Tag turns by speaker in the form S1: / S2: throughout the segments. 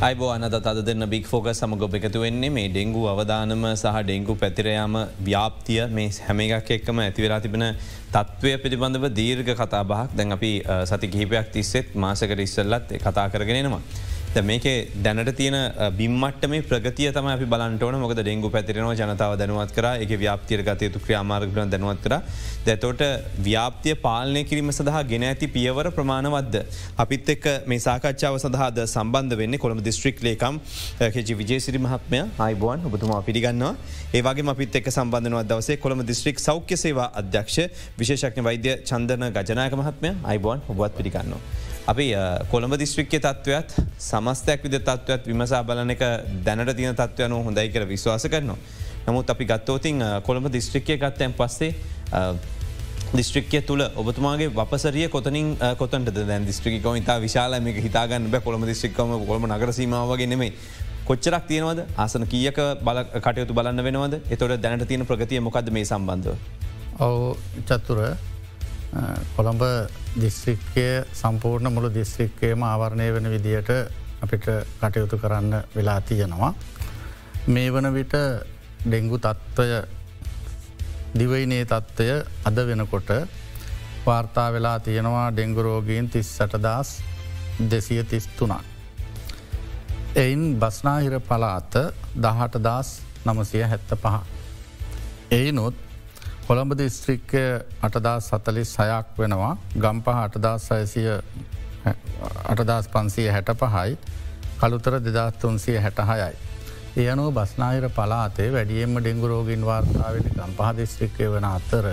S1: අයිබෝ අනද අද දෙන්න බික් ෆෝක සමග ඔබ එකතු වෙන්නේ මේ ඩෙංගු අවධානම සහ ඩෙංගු පැතිරයාම ව්‍යාප්තිය මේ හැම එකක් එක්කම ඇතිවෙලා තිබෙන තත්ත්වය පිළිබඳව දීර්ඝ කතාබහක් දැන් අපි සති කිහිපයක් තිස්සෙත් මාසකට ඉස්සල්ලත් කතා කරගෙනෙනවා. මේක දැනට තියෙන බිම්මට මේ ප්‍රගතිය තම අපි බලන්ටවන මොක ඩෙංගු පැතිරෙනවා ජනතාව දැනුවත් කර එක ව්‍යාපතිර ගතයුතු ක්‍රියාමාර්ග දැනුවත් කර. දැතෝට ව්‍යාපතිය පාලනය කිරීම සඳහා ගෙන ඇති පියවර ප්‍රමාණවද්ද. අපිත් එක් මේ සාකච්ඡාව සඳහාද සම්බන්ධ වෙන්න කොළම දිස්ත්‍රික් ලේකම් කෙජි විජේසිරි මහත්මය. අයිබුවන් ඔබතුමා පිළිගන්නවා. ඒවාගේ අපිත් එක් සම්බන්ධනව දවසේ කොළම දිස්ත්‍රික් සෞඛ්‍ය සේවා අධ්‍යක්ෂ විශේෂක්න වෛද්‍ය චන්දන ගජනායක මහත්මය. අයිබුවන් ඔබත් පිළිගන්නවා. අපි කොළඹ දිස්ත්‍රික්්‍ය තත්ත්වයක් සමස්තයක් විද තත්ත්වත් විමසා බලන එක දැනට තියන තත්වයන හොඳයි කර විශ්වාස කරනවා. නමුත් අපි ගත්තෝතින් කොළඹ දිස්ත්‍රික්කය ගත්තයන් පස්සේ දිස්ත්‍රික්කය තුළ ඔබතුමාගේ වපසරිය කොතනින් කොතට දැ දිස්ත්‍රික ඉතා විශාල මේ හිතාගන්න බ කොළම දිස්ත්‍රික්කම කොළම නගරසීමාවගේ නෙමයි. කොච්චරක් තියෙනවද ආසන කියක බල කටයුතු බලන්න වෙනවද එතොට දැනට තියෙන ප්‍රගතිය මොකද මේ සම්බන්ධව.
S2: ඔවු චත්තුර කොළඹ දිස්ත්‍රික්කය සම්පූර්ණ මුළු දිස්ත්‍රික්කයම ආවරණය වෙන විදියට අපිට කටයුතු කරන්න වෙලා තියෙනවා. මේ වන විට ඩෙංගු තත්ත්වය දිවයිනේ තත්ත්වය අද වෙනකොට වාර්තා වෙලා තියෙනවා ඩෙංගුරෝගීන් තිස් සටදස් දෙසිය තිස් තුනක්. එයින් බස්නාහිර පලාත දහට දස් නමසය හැත්ත පහ. එයිනොත් කොළඹ දිස්ත්‍රික්කය අටදා සතලිස් සයක් වෙනවා ගම්පහ අටදස් සයසිය අටදස් පන්සිය හැට පහයි කළුතර දෙදස්තුන්සිය හැටහයයි. ඒ අනුව බස්නාහිර පලාතේ වැඩියෙන්ම ඩෙංගු රෝගින් වාර්තාාවට ගම්පහ දිස්ත්‍රික්කය වන අතර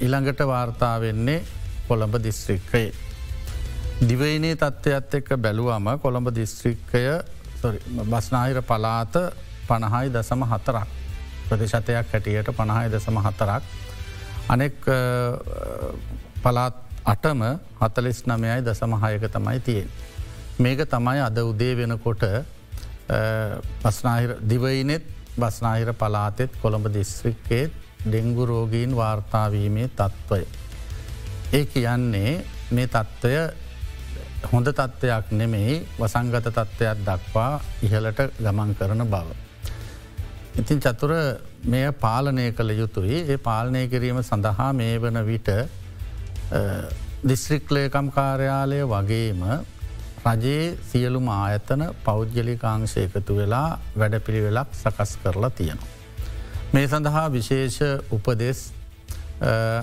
S2: ඉළඟට වාර්තාාවෙන්නේ කොළඹ දිස්ත්‍රික්කයේ. දිවයිනේ තත්ත්වයක්ත් එක්ක බැලුවම කොළඹ දිස්ත්‍රික්කය බස්නාහිර පලාත පණහයි දසම හතරක් ප්‍රතිශතයක් හැටියට පණහයි දසම හතරක්. අනෙක් පලාත් අටම හතලිස් නමයයි දසමහයක තමයි තියෙන්. මේක තමයි අද උදේ වෙනකොට පස්නාහිර දිවයිනෙත් බස්නාහිර පලාතෙත් කොළඹ දිස්ත්‍රික්කේත් ඩෙංගු රෝගීන් වාර්තාාවීමේ තත්ත්වය. ඒ කියන්නේ මේ තත්ත්වය හොඳ තත්ත්වයක් නෙමෙයි වසංගත තත්ත්වයක් දක්වා ඉහලට ගමන් කරන බව. ඉතින් චතුර මෙය පාලනය කළ යුතුයි ඒ පාලනය කිරීම සඳහා මේ වන විට දිස්ත්‍රික්ලේකම් කාර්යාලය වගේම රජයේ සියලුම ආයතන පෞද්ගලිකාංශය එකතු වෙලා වැඩපිළිවෙලක් සකස් කරලා තියෙනවා. මේ සඳහා විශේෂ උපදෙස්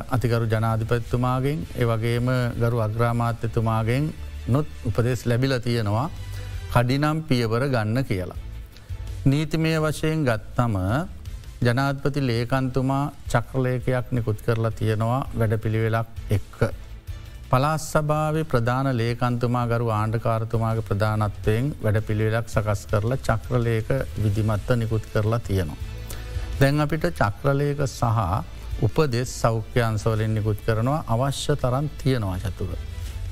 S2: අතිකරු ජනාධිපත්තුමාගෙන් ඒවගේම ගරු අග්‍රාමාත්‍යතුමාගෙන් නොත් උපදෙස් ලැබිල තියෙනවා කඩිනම් පියවර ගන්න කියලා. නීතිමය වශයෙන් ගත්තම ජනාධපති ලේකන්තුමා චක්‍රලේකයක් නිකුත් කරලා තියෙනවා වැඩපිළිවෙලක් එක්ක. පලාස් සභාව ප්‍රධාන ලේකන්තුමා ගරු ආණ්ඩකාරතුමාගේ ප්‍රධානත්වයෙන් වැඩපිළිවෙලක් සකස් කරලා චක්‍රලේක විදිමත්ත නිකුත් කරලා තියෙනවා. දැන් අපිට චක්‍රලේක සහ උපදෙස් සෞඛ්‍යන්සවලින් නිකුත් කරනවා අවශ්‍ය තරන් තියෙනවා චතුර.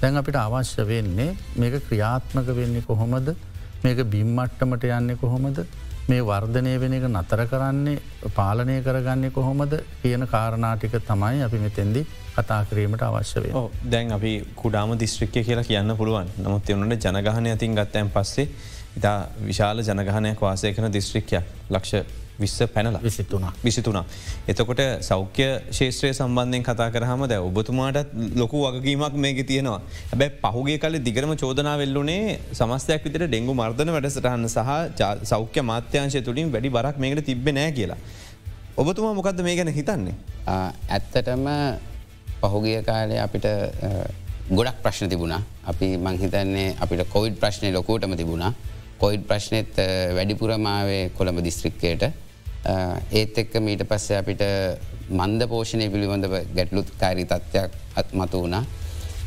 S2: දැන් අපිට අවශ්‍ය වෙන්නේ මේක ක්‍රියාත්මක වෙන්නේ කොහොමද මේක බිම්මට්ටමට යන්නේ කොහොමද? මේ වර්ධනය වෙන එක නතර කරන්නේ පාලනය කරගන්නේ කොහොමද කියන කාරණාටික තමයි අපි මෙතෙන්දි කතා කිරීමට අවශ්‍ය වේ.
S1: දැන් අපි කුඩාම දිස්ත්‍රික්කය කියලා කියන්න පුළුවන්. නමුත් එවනට ජනගහනය අතින් ගත්තයන් පස්සේ ඉතා විශාල ජනගහනයක් වාසය කන දිස්ත්‍රික්කයක් ලක්ෂ විස්ස පැනල
S2: විසිතුනා
S1: විසිතුනා. එතකොට සෞඛ්‍ය ශේත්‍රය සම්බන්ධයෙන් කතා කරහම දැ ඔබතුමාටත් ලොකු වගකීමක් මේක තියෙනවා හැබැ පහුගේ කල දිගරම චෝදනා වෙල්ලුනේ සමස්තයක් විතර ඩෙංගු මර්ධන වැඩසටහන්න සහ සෞඛ්‍ය මාත්‍යංශය තුළින් වැඩි බරක් මේකට තිබෙ නෑ කියලා. ඔබතුමා මොකක්ද මේ ගැන හිතන්නේ.
S3: ඇත්තටම පහුගිය කාලය අපිට ගොඩක් ප්‍රශ්න තිබුණා අපි මංහිතන්නේ අපිට කොවිඩ් ප්‍රශ්නය ලොකෝටම තිබුණා කොයිඩ් ප්‍රශ්නයත් වැඩිපුරමාවේ කොළඹ දිස්ත්‍රික්කයට ඒත් එක්ක මීට පස්සේ අපිට මන්ද පෝෂණය පිළිබඳව ගැටලුත් කාරී තත්ත්වයක් අත් මතු වුණා.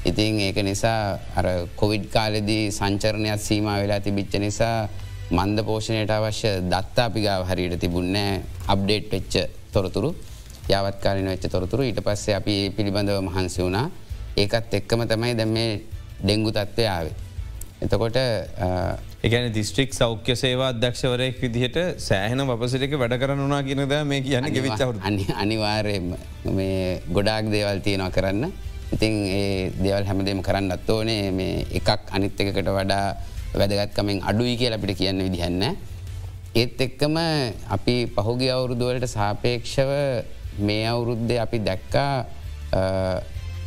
S3: ඉතින් ඒක නිසා අර කොවිඩ් කාලෙදී සංචරණයක් සීම වෙලා තිබිච්ච නිසා මන්ද පෝෂණයට අවශ්‍ය දත්තා අපිගාව හරියට තිබුන්නෑ අප්ඩේට් වෙච්ච තොරතුරු යවත්කාලන වෙච්ච තොරතුරු ඊට පස්සේ අපි පිළිබඳව මහන්සි වුණා ඒකත් එක්කම තමයි දැ මේ ඩෙංගු තත්ත්වය ආවේ. එතකොට
S1: එකන දිස්ත්‍රික් සෞඛ්‍ය සේවා අධ්‍යක්ෂවරයෙක් විදිහට සෑහන වපසටක වැඩ කරනුනා කියනද මේ කියන්න ගෙවිච්චවරු
S3: අනිවාර්යම මේ ගොඩාක් දේවල් තියෙනවා කරන්න. ඉතින් ඒ දේවල් හැමදේම කරන්නත් ඕනේ. මේ එකක් අනිත් එකකට වඩා වැදගත්කමෙන් අඩුයි කියල අපිට කියන්න විදිහන්න. ඒත් එක්කම අපි පහුගිය අවුරුදුවලට සාපේක්ෂව මේ අවුරුද්ධ අපි දැක්කා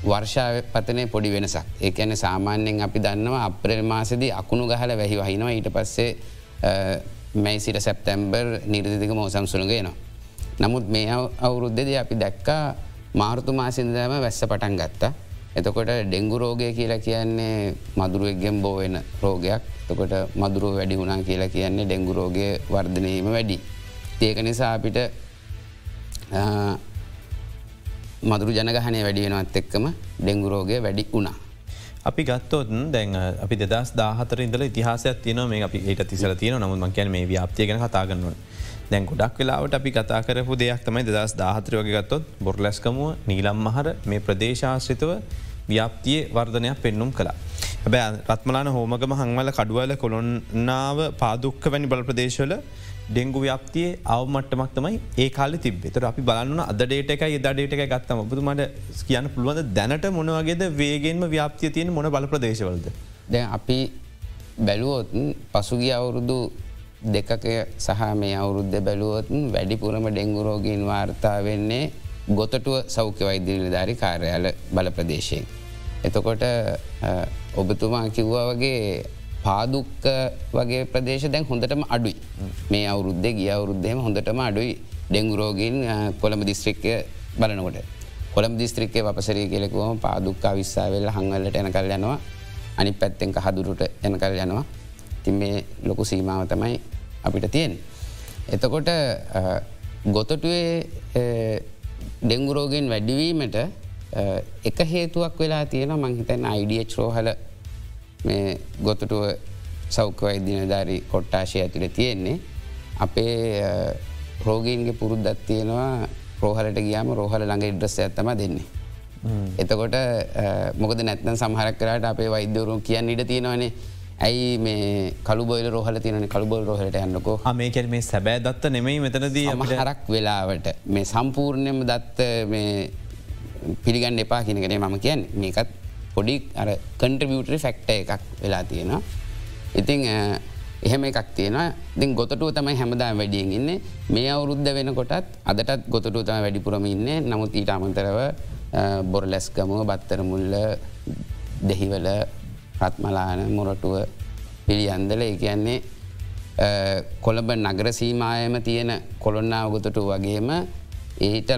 S3: වර්ෂාව පතනය පොඩි වෙනසක් ඒකන සාමාන්‍යයෙන් අපි දන්නවා අප්‍රල් මාසදී අකුණු ගහල වැහි වහිනවා ඊට පස්සේ මැයි සිට සැප්තැම්බර් නිර්දික මෝසම් සුළගේනවා. නමුත් මේ අවුරුද්ධද අපි දැක්කා මාර්තු මාසින්දම වැස්ස පටන් ගත්තා. එතකොට ඩෙංගු රෝගය කියලා කියන්නේ මදුරුවක්ගෙන් බෝවෙන රෝගයක් තකොට මදුරුව වැඩි වුණා කියලා කියන්නේ ඩෙංගු රෝගය වර්ධනීම වැඩි. ඒක නිසා අපිට මදුරු ජනගහනය වැඩි වෙනවත් එක්කම ඩෙංගු රෝගය වැඩි වුණා.
S1: අපි ගත්තොත් දැන් අපි දෙදස් දාහතර ඉදල ඉතිහාසයක් තියන මේ අපි ඒට තිසර තියන නමුත් මකැන මේ ව්‍යාපතිය ගැන කතාගන්නුවන් දැන් ගොඩක් වෙලාවට අපි කතා කරපු දෙයක් තමයි දෙදස් දාහතර වගේ ගත්තොත් බොර්ලැස්කමුව නීලම් මහර මේ ප්‍රදේශාශ්‍රිතව ව්‍යාපතිය වර්ධනයක් පෙන්නුම් කලා. හැබැ රත්මලාන හෝමගම හංවල කඩුවල කොළොන්නාව පාදුක්ක වැනි බල ප්‍රදේශවල ඩෙංගු ව්‍යපතියේ අවමට්ටමක් තමයි ඒ කාල තිබෙතර අපි බලන්න අද ඩේට එක දඩේට එක ගත්තම බුතුමට කියන්න පුළුවන්ද දැනට මොනවගේද වේගෙන්ම ව්‍යාපතිය තියෙන මොන බල ප්‍රදේශවලද.
S3: දැ අපි බැලුවොත් පසුගිය අවුරුදු දෙකක සහ මේ අවුරුද්ධ බැලුවොත්න් වැඩිපුරම ඩෙංගුරෝගීන් වාර්තා වෙන්නේ ගොතටුව සෞඛ්‍ය වෛද්‍යල ධාරි කාර්යාල බල ප්‍රදේශයෙන්. එතකොට ඔබතුමා කිව්වා වගේ පාදුක්ක වගේ ප්‍රදේශ දැන් හොඳටම අඩුයි. මේ අවුරුද්ධ ගිය අවුරුද්ධයම හොඳටම අඩුයි. ඩෙංගුරෝගින් කොළඹ දිස්ත්‍රික්කය බලනකොට. කොළම් දිස්ත්‍රික්කය වපසරී කෙලෙකුවම පාදුක්කා විස්සාවෙල්ල හංවල්ලට එන කල් යනවා. අනි පැත්තෙන් හදුරුට එන කල් යනවා. තින් මේ ලොකු සීමාව තමයි අපිට තියෙන්. එතකොට ගොතටුවේ ඩෙංගුරෝගෙන් වැඩිවීමට එක හේතුවක් වෙලා තියෙන මංහිතන් අයිඩිය චරෝහල මේ ගොතුටුව සෞඛ්‍යවයි දිනධාරි කොට්ටාශය ඇතුළ තියෙන්නේ. අපේ රෝගීන්ගේ පුරුද්දත් තියෙනවා රෝහලට ගියාම රෝහල ළඟ ඉඩ්‍රස්ස ඇත්තම දෙන්නේ. එතකොට මොකද නැත්න සහරක් කරට අපේ වෛද්‍යවරුම් කියන්න ඉඩ තියෙනවනේ. ඇයි මේ කළුබොල රෝහල තියන කළුබොල් රෝහලට යන්නකෝ.
S1: මේකැ මේ සැබෑ දත්ත නෙමයි මෙතනදී
S3: හරක් වෙලාවට මේ සම්පූර්ණයම දත්ත පිළිගන්න එපා කියනකනේ මම කියන්න. මේකත් පොඩි අර කන්ට්‍රවියටරි ෆෙක්ට එකක් වෙලා තියෙනවා. ඉතිං එහෙම එකක් තියෙන දින් ගොතටුව තමයි හැමදා වැඩියෙන් ඉන්න. මේ අවුරුද්ධ වෙන කොටත් අදටත් ගොතටුව තම වැඩිපුරම ඉන්න. නමුත් ඊට අමතරව බොර ලැස්කමුව බත්තර මුල්ල දෙහිවල රත්මලාන මොරටුව පිළියන්දල ඒ කියන්නේ කොළඹ නගර සීමායම තියෙන කොළොන්නා ගොතටු වගේම ඒට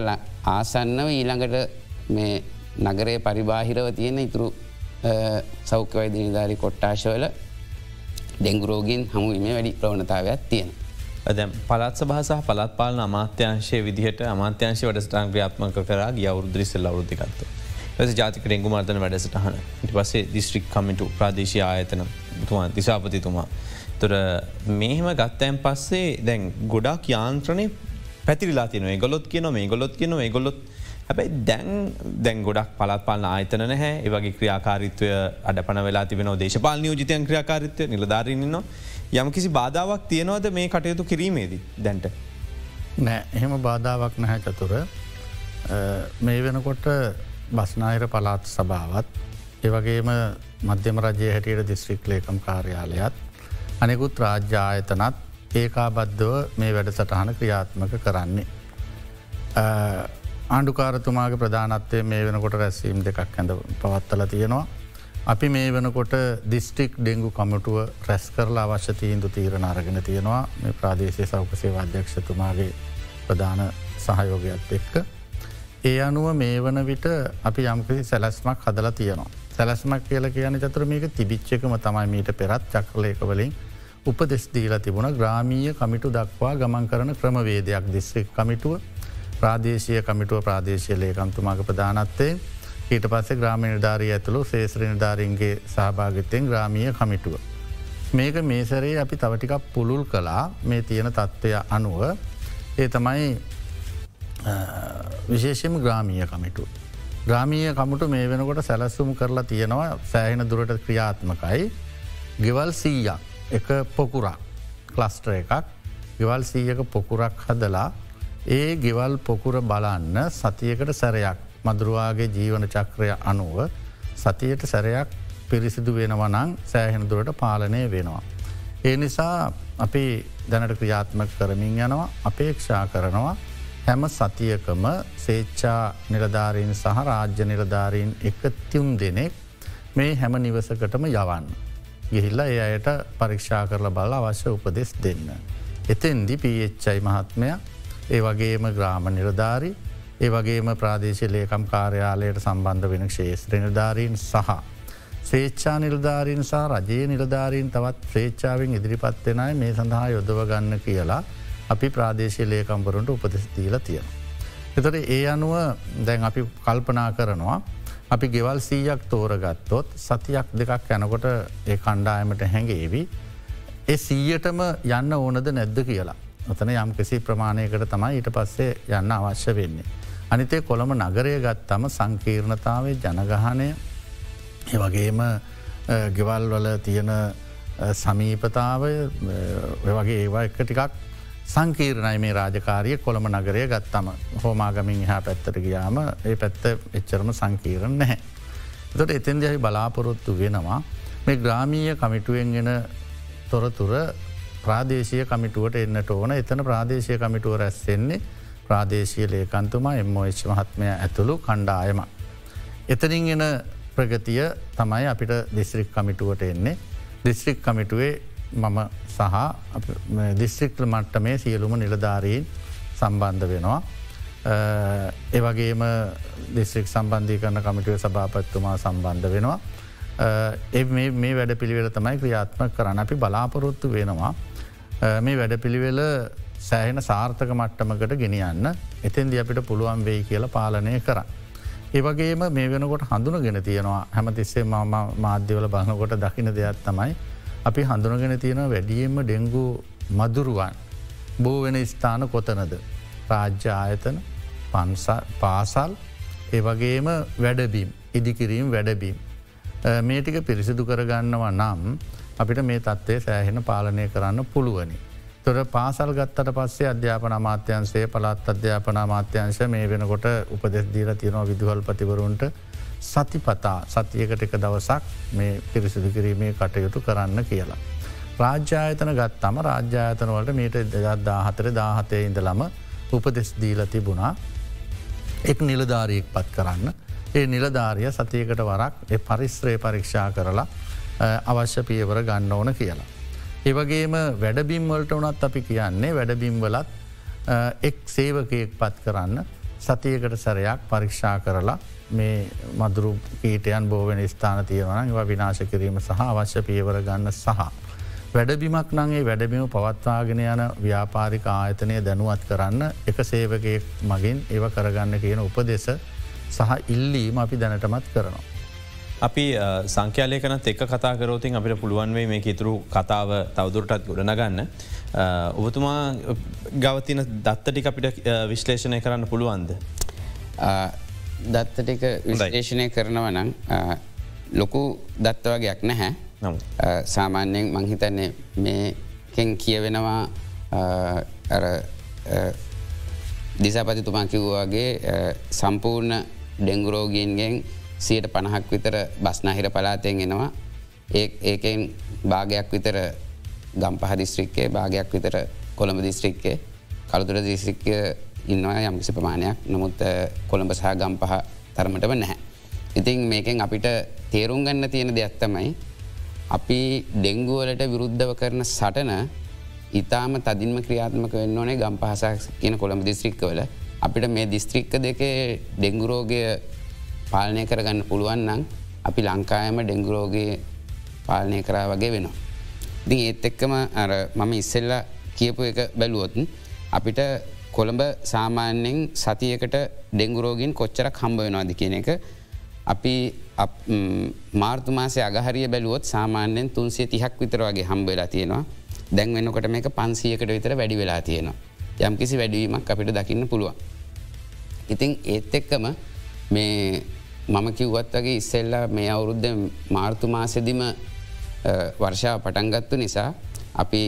S3: ආසන්නව ඊළඟට මේ නගරේ පරිබාහිරව තියෙන ඉතුරු සෞඛ්‍යවයිද නිධාරි කොට්ටාශවල ඩෙංගුරෝගින් හමුවීම වැඩි ප්‍රවණතාවයක් තියෙන.
S1: දැම් පලත් සභහස පලත් පාලන අමාත්‍යංශය විදිහට අමාත්‍යංශය වැඩස්ටාන් ක්‍රියාත්මක කර ගිය අවුද්‍රිසල් අවුද්ධකත්තු. ස ජාතික ඩෙංගු මර්තන වැඩසටහන ඉට පස්සේ දිස්ත්‍රික් කමිටු ප්‍රදේශය ආයතන තුමා දිසාපතිතුමා. තොර මෙහෙම ගත්තයන් පස්සේ දැන් ගොඩක් යාන්ත්‍රණය පැතිරිලා තියන ගොලොත් කියන මේ ගොලොත් කියන ගොලොත් හැබැයි දැන් දැන් ගොඩක් පලත් පාලන ආයතන නැහැ ඒවගේ ක්‍රියාකාරිත්වය අඩ පන වෙලා තිබෙන දේශපාල නියෝජිතයන් ක්‍රියාකාරිත්වය නිලධාරන්නන්න යම් කිසි බාධාවක් තියෙනවද මේ කටයුතු කිරීමේදී දැන්ට.
S2: නෑ එහෙම බාධාවක් නැහැ චතුර මේ වෙනකොට බස්නාහිර පලාත් සභාවත් ඒවගේම මධ්‍යම රජය හැටියට දිස්ත්‍රික් ලේකම් කාර්යාලයත් අනෙකුත් රාජ්‍ය ආයතනත් ඒකාබද්ධව මේ වැඩසටහන ක්‍රියාත්මක කරන්නේ. ආණ්ඩුකාරතුමාගේ ප්‍රධානත්වය මේ වෙනකොට රැස්වීම් දෙකක් ඇඳ පවත්තල තියෙනවා. අපි මේ වෙනකොට දිස්ටික් ඩෙංගු කමටුව රැස් කරලා අවශ්‍ය තීන්දු තීරණ අරගෙන තියෙනවා මේ ප්‍රාදේශය සෞකසේ අධ්‍යක්ෂතුමාගේ ප්‍රධාන සහයෝගයක් එක්ක. ඒ අනුව මේ වන විට අපි යම්කිසි සැලස්මක් හදලා තියෙනවා. සැලස්මක් කියල කියන චතුර මේක තිබිච්චකම තමයි මීට පෙරත් චක්‍රලයකවලින් උපදෙස් දීලා තිබුණ ග්‍රාමීය කමිටු දක්වා ගමන් කරන ක්‍රමවේදයක් දිස්ත්‍රික් කමිටුව ප්‍රාදේශය කමිටුව ප්‍රාදේශය ලේකම්තුමාගේ ප්‍රධානත්තේ ඊට පස්සේ ග්‍රාම නිධාරී ඇතුළු ශේත්‍ර නිධාරීන්ගේ සහභාගිතයෙන් ග්‍රාමිය කමිටුව. මේක මේසරේ අපි තවටිකක් පුළුල් කලා මේ තියෙන තත්ත්වය අනුව ඒ තමයි විශේෂම ග්‍රාමීය කමිටු. ග්‍රාමීය කමුට මේ වෙනකොට සැලස්සුම් කරලා තියෙනවා සෑහෙන දුරට ක්‍රියාත්මකයි ගෙවල් සීයක් එක පොකුරක් ක්ලස්ටර එකක් ගෙවල් සීයක පොකුරක් හදලා ඒ ගෙවල් පොකුර බලන්න සතියකට සැරයක් මදුරුවාගේ ජීවන චක්‍රය අනුව සතියට සැරයක් පිරිසිදු වෙනවනං සෑහෙන දුරට පාලනය වෙනවා. ඒ නිසා අපි දැනට ක්‍රියාත්මක කරමින් යනවා අපේක්ෂා කරනවා හැම සතියකම සේච්චා නිලධාරීන් සහ රාජ්‍ය නිලධාරීන් එකතියුම් දෙනෙක් මේ හැම නිවසකටම යවන්න. ගිහිල්ල ඒ අයට පරීක්ෂා කරල බල අවශ්‍ය උපදෙස් දෙන්න. එතෙන්දි පHයි මහත්මය ඒ වගේම ග්‍රාම නිලධාරී ඒ වගේම ප්‍රාදේශ ලේකම් කාර්යාලයට සම්බන්ධ වෙන ක්ෂේත්‍ර නිලධාරීන් සහ. ශ්‍රේච්ඡා නිලධාරීන් සහ රජයේ නිලධාරීන් තවත් ශ්‍රේච්ඡාවෙන් ඉදිරිපත් වෙනයි මේ සඳහා යොදව ගන්න කියලා අපි ප්‍රාදේශය ලේකම්බරුන්ට උපදෙස්දීල තියෙන. එතට ඒ අනුව දැන් අපි කල්පනා කරනවා අපි ගෙවල් සීයක් තෝරගත්තොත් සතියක් දෙකක් යැනකොට ඒ කණ්ඩායමට හැඟේවි. ඒ සීයටම යන්න ඕනද නැද්ද කියලා. ඔතන යම් කිසි ප්‍රමාණයකට තමයි ඊට පස්සේ යන්න අවශ්‍ය වෙන්නේ. අනිතේ කොළඹ නගරය ගත්තම සංකීර්ණතාවේ ජනගහනය වගේම ගෙවල් වල තියෙන සමීපතාව වගේ ඒවා එක ටිකක් සංකීර්ණයි මේ රාජකාරිය කොළඹ නගරය ගත්තම හෝමාගමින් හා පැත්තට ගියාම ඒ පැත්ත එච්චරම සංකීරණ නැහැ. තොට එතෙන්ද ඇහි බලාපොරොත්තු වෙනවා මේ ග්‍රාමීය කමිටුවෙන්ගෙන තොරතුර ප්‍රාදේශය කමිටුවට එන්නට ඕන එතන ප්‍රාදේශය කමිටුව රැස්සෙන්නේ ප්‍රාදේශය ලේකන්තුමා එම්මෝච්ච මහත්මය ඇතුළු කණ්ඩායම. එතනින් එන ප්‍රගතිය තමයි අපිට දිස්ත්‍රික් කමිටුවට එන්නේ දිස්ත්‍රික් කමිටුවේ මම සහ දිස්ත්‍රික්ල මට්ට මේ සියලුම නිලධාරීන් සම්බන්ධ වෙනවා. ඒවගේම දිස්ත්‍රික් සම්බන්ධී කරන කමිටුව සභාපත්තුමා සම්බන්ධ වෙනවා. එ මේ වැඩ පිළිවෙල තමයි ක්‍රියාත්ම කරන්න අපි බලාපොරොත්තු වෙනවා. මේ වැඩ පිළිවෙල සෑහෙන සාර්ථක මට්ටමකට ගෙනියන්න එතෙන්දි අපිට පුළුවන් වෙයි කියල පාලනය කර. ඒවගේම මේ වෙනකොට හඳුන ගෙන තියෙනවා හැමතිස්සේ මම මාධ්‍යවල බහනකොට දකින දෙයක් තමයි අපි හඳුනගෙන තියෙන වැඩියෙන්ම ඩෙංගු මදුරුවන්. බෝ වෙන ස්ථාන කොතනද? රාජ්‍ය ආයතන පාසල් ඒවගේම වැඩබීම් ඉදිකිරීම් වැඩබීම්. මේටික පිරිසිදු කරගන්නවා නම් අපිට මේ තත්ත්වය සෑහෙන පාලනය කරන්න පුළුවනි. තොර පාසල් ගත්තට පස්සේ අධ්‍යාපන අමාත්‍යන්සේ පළත් අධ්‍යාපන අමාත්‍යංශ මේ වෙනකොට උපදෙස් දීර තියෙනවා විදුහල් පතිවරුන්ට සතිපතා සතියකට එක දවසක් මේ පිරිසිදු කිරීමේ කටයුතු කරන්න කියලා. රාජ්‍යායතන ගත්තම රාජ්‍යායතන වලට මීට දෙදා හතර දාහතය ඉඳලම උපදෙස් දීල තිබුණා එක් නිලධාරයෙක් පත් කරන්න ඒ නිලධාරිය සතියකට වරක් එ පරිස්ත්‍රය පරීක්ෂා කරලා අවශ්‍ය පියවර ගන්න ඕන කියලා. ඒවගේම වැඩබිම්වලට වනත් අපි කියන්නේ වැඩබිම්වලත් එක් සේවකයෙක් පත් කරන්න සතියකට සැරයක් පරීක්ෂා කරලා මේ මදුරු කීටයන් බෝවෙන ස්ථාන තියෙනවන වා විනාශ කිරීම සහ අවශ්‍ය පියවර ගන්න සහ. වැඩබිමක් නගේ වැඩබිම පවත්වාගෙන යන ව්‍යාපාරික ආයතනය දැනුවත් කරන්න එක සේවකයෙක් මගින් ඒව කරගන්න කියන උපදෙස සහ ඉල්ලීම අපි දැනටමත් කරනවා.
S1: අපි සංඛ්‍යාලයකනත් එක් කතා කරෝතින් අපිට පුළුවන්වේ මේ ඉතුරු කතාව තවදුරටත් ගොඩනගන්න. ඔබතුමා ගවතින දත්තටික අපිට විශ්ලේෂණය කරන්න පුළුවන්ද.
S3: දත්තටික විශ්ලේෂණය කරනවනං ලොකු දත්තවගයක් නැහැ සාමාන්‍යයෙන් මංහිතන්නේ මේකෙන් කියවෙනවා දිසාපතිතුමා කිව්වාගේ සම්පූර්ණ ඩෙංගුරෝගීන්ගෙන් සියට පණහක් විතර බස්නාහිර පලාතයෙන් එනවා. ඒකෙන් භාගයක් විතර ගම්පහ දිස්ත්‍රික්කේ භාගයක් විතර කොළඹ දිස්ත්‍රික්කේ කළුතුර දිස්ත්‍රික්කය ඉන්නවා යම්කිසි ප්‍රමාණයක්. නමුත් කොළඹ සහ ගම්පහ තරමටම නැහැ. ඉතින් මේකෙන් අපිට තේරුම් ගන්න තියෙන දෙයක්ත්තමයි අපි ඩෙංගුවලට විරුද්ධව කරන සටන ඉතාම තදින්ම ක්‍රියාත්මක වෙන්න ඕනේ ගම් පහසක් කියන කොළඹ දිස්ත්‍රික්කවල අපිට මේ දිස්ත්‍රික්ක දෙකේ ඩෙංගුරෝගය පාලනය කරගන්න පුළුවන් නම් අපි ලංකායම ඩෙංගුරෝගේ පාලනය කරා වගේ වෙනවා. ඉතින් ඒත් එක්කම අර මම ඉස්සෙල්ල කියපු එක බැලුවොත්න් අපිට කොළඹ සාමාන්‍යෙන් සතියකට ඩෙංගුරෝගින් කොච්චරක් හම්බ වෙනවාද කියන එක අපි මාර්තුමාසය අගහරිය බැලුවොත් සාමාන්‍යෙන් තුන්සේ තිහක් විතර වගේ හම්බවෙලා තියෙනවා දැන් වෙනකොට මේක පන්සියකට විතර වැඩි වෙලා තියෙනවා. යම් කිසි වැඩීමක් අපිට දකින්න පුළුවන්. ඉතිං ඒත් එක්කම මේ මම කිව්වත් වගේ ඉස්සෙල්ලා මේ අවුරුද්ධ මාර්තු මාසදිම වර්ෂාව පටන්ගත්තු නිසා අපි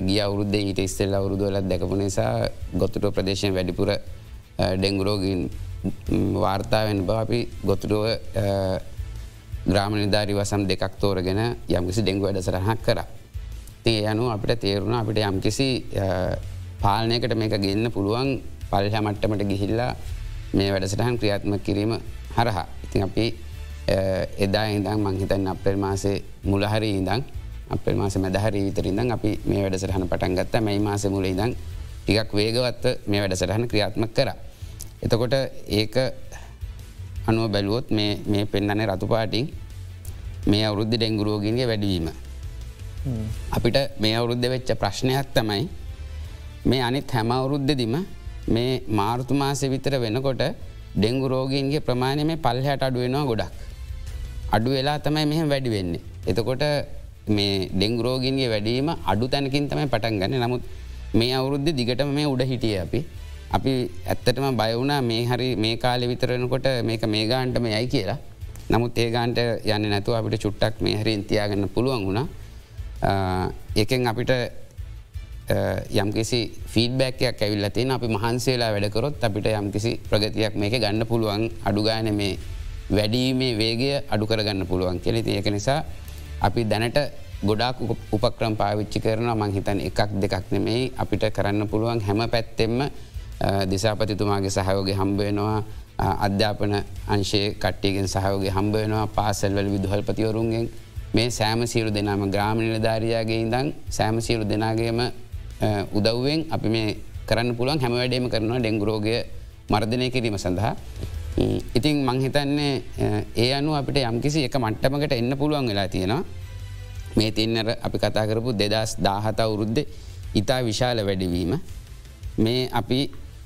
S3: ගිය අවුරුද්ධ ඊට ඉස්සෙල් අවුරුදුවලත් දැකපු නිසා ගොතුටුව ප්‍රදේශයෙන් වැඩිපුර ඩෙංගුරෝගින් වාර්තාාවෙන් බව අපි ගොතුටුව ග්‍රාම නිධාරි වසම් දෙකක් තෝරගෙන යම්කිසි ඩෙංගු වැඩ සරහක් කර. තිය යනු අපිට තේරුණ අපිට යම්කිසි පාලනයකට මේක ගන්න පුළුවන් පල්හ මට්ටමට ගිහිල්ලා මේ වැඩසටහන් ක්‍රියාත්ම කිරීම හරහා. ඉතින් අපි එදා ඉදම් මංහිතන් අප්‍රල් මාසේ මුලහරි ඉදං අපල් මාස මැදහරි විතරින්දන් අපි මේ වැඩසටහන පටන් ගත්ත මයි මාස මුල ඉදං ටිකක් වේගවත්ත මේ වැඩසටහන ක්‍රියාත්මක කර. එතකොට ඒක අනුව බැලුවොත් මේ පෙන්න්නන රතුපාටින් මේ අවුරුද්ධ ඩෙංගුරෝගන්ගේ වැඩවීම. අපිට මේ අවුරුද්ධ වෙච්ච ප්‍රශ්නයක් තමයි මේ අනිත් හැම අවුරුද්ධදිම මේ මාර්තු මාසය විතර වෙනකොට ඩෙංගු රෝගීන්ගේ ප්‍රමාණය මේ පල්හට අඩුවෙනවා ගොඩක්. අඩු වෙලා තමයි මෙහම වැඩි වෙන්නේ. එතකොට මේ ඩෙංගරෝගින්ගේ වැඩීම අඩු තැනකින් තමයි පටන් ගන්න නමුත් මේ අවුරුද්ධ දිගටම මේ උඩ හිටිය අපි අපි ඇත්තටම බයවුනා මේ හරි මේ කාලෙ විතරෙනකොට මේක මේ ගාන්ටම යයි කියලා නමුත් ඒ ගාන්ට යන්න නැතුව අපිට චුට්ටක් මේ හරි ඉන්තියාගන්න පුළුවන් වුණා එකෙන් අපිට යම්කිසි ෆීඩබැක්යක් ඇවිල්ල තියෙන අපි මහන්සේලා වැඩකරොත් අපිට යම්කිසි ප්‍රගතියක් මේක ගන්න පුළුවන්. අඩුගාන මේ වැඩීමේ වේගය අඩු කරගන්න පුළුවන් කෙලෙ ඒක නිසා අපි දැනට ගොඩක් උපක්‍රම් පාවිච්චි කරන මංහිතන් එකක් දෙකක් නෙමෙයි අපිට කරන්න පුළුවන්. හැම පැත්තෙම දිසාපතිතුමාගේ සහයෝගේ හම්බවෙනවා අධ්‍යාපන අංශයේ කට්ටියගෙන් සහයෝගේ හම්බවෙනවා පාසල්වල විදුහල්පතිවරුන්ගෙන්. මේ සෑම සියරු දෙනාම ග්‍රාමණිල ධාරයාගේ ඉදං සෑම සියරු දෙනාගේම උදව්වෙන් අපි මේ කරන්න පුළුවන් හැම වැඩේම කරනවා ඩෙංගුරෝගය මර්ධනය කිරීම සඳහා. ඉතින් මංහිතන්නේ ඒ අනු අපිට යම්කිසි එක මට්ටමකට එන්න පුළුවන් වෙලා තියෙනවා. මේ තින්නර අපි කතා කරපු දෙදස් දාහත අවුරුද්ධ ඉතා විශාල වැඩවීම මේ අපි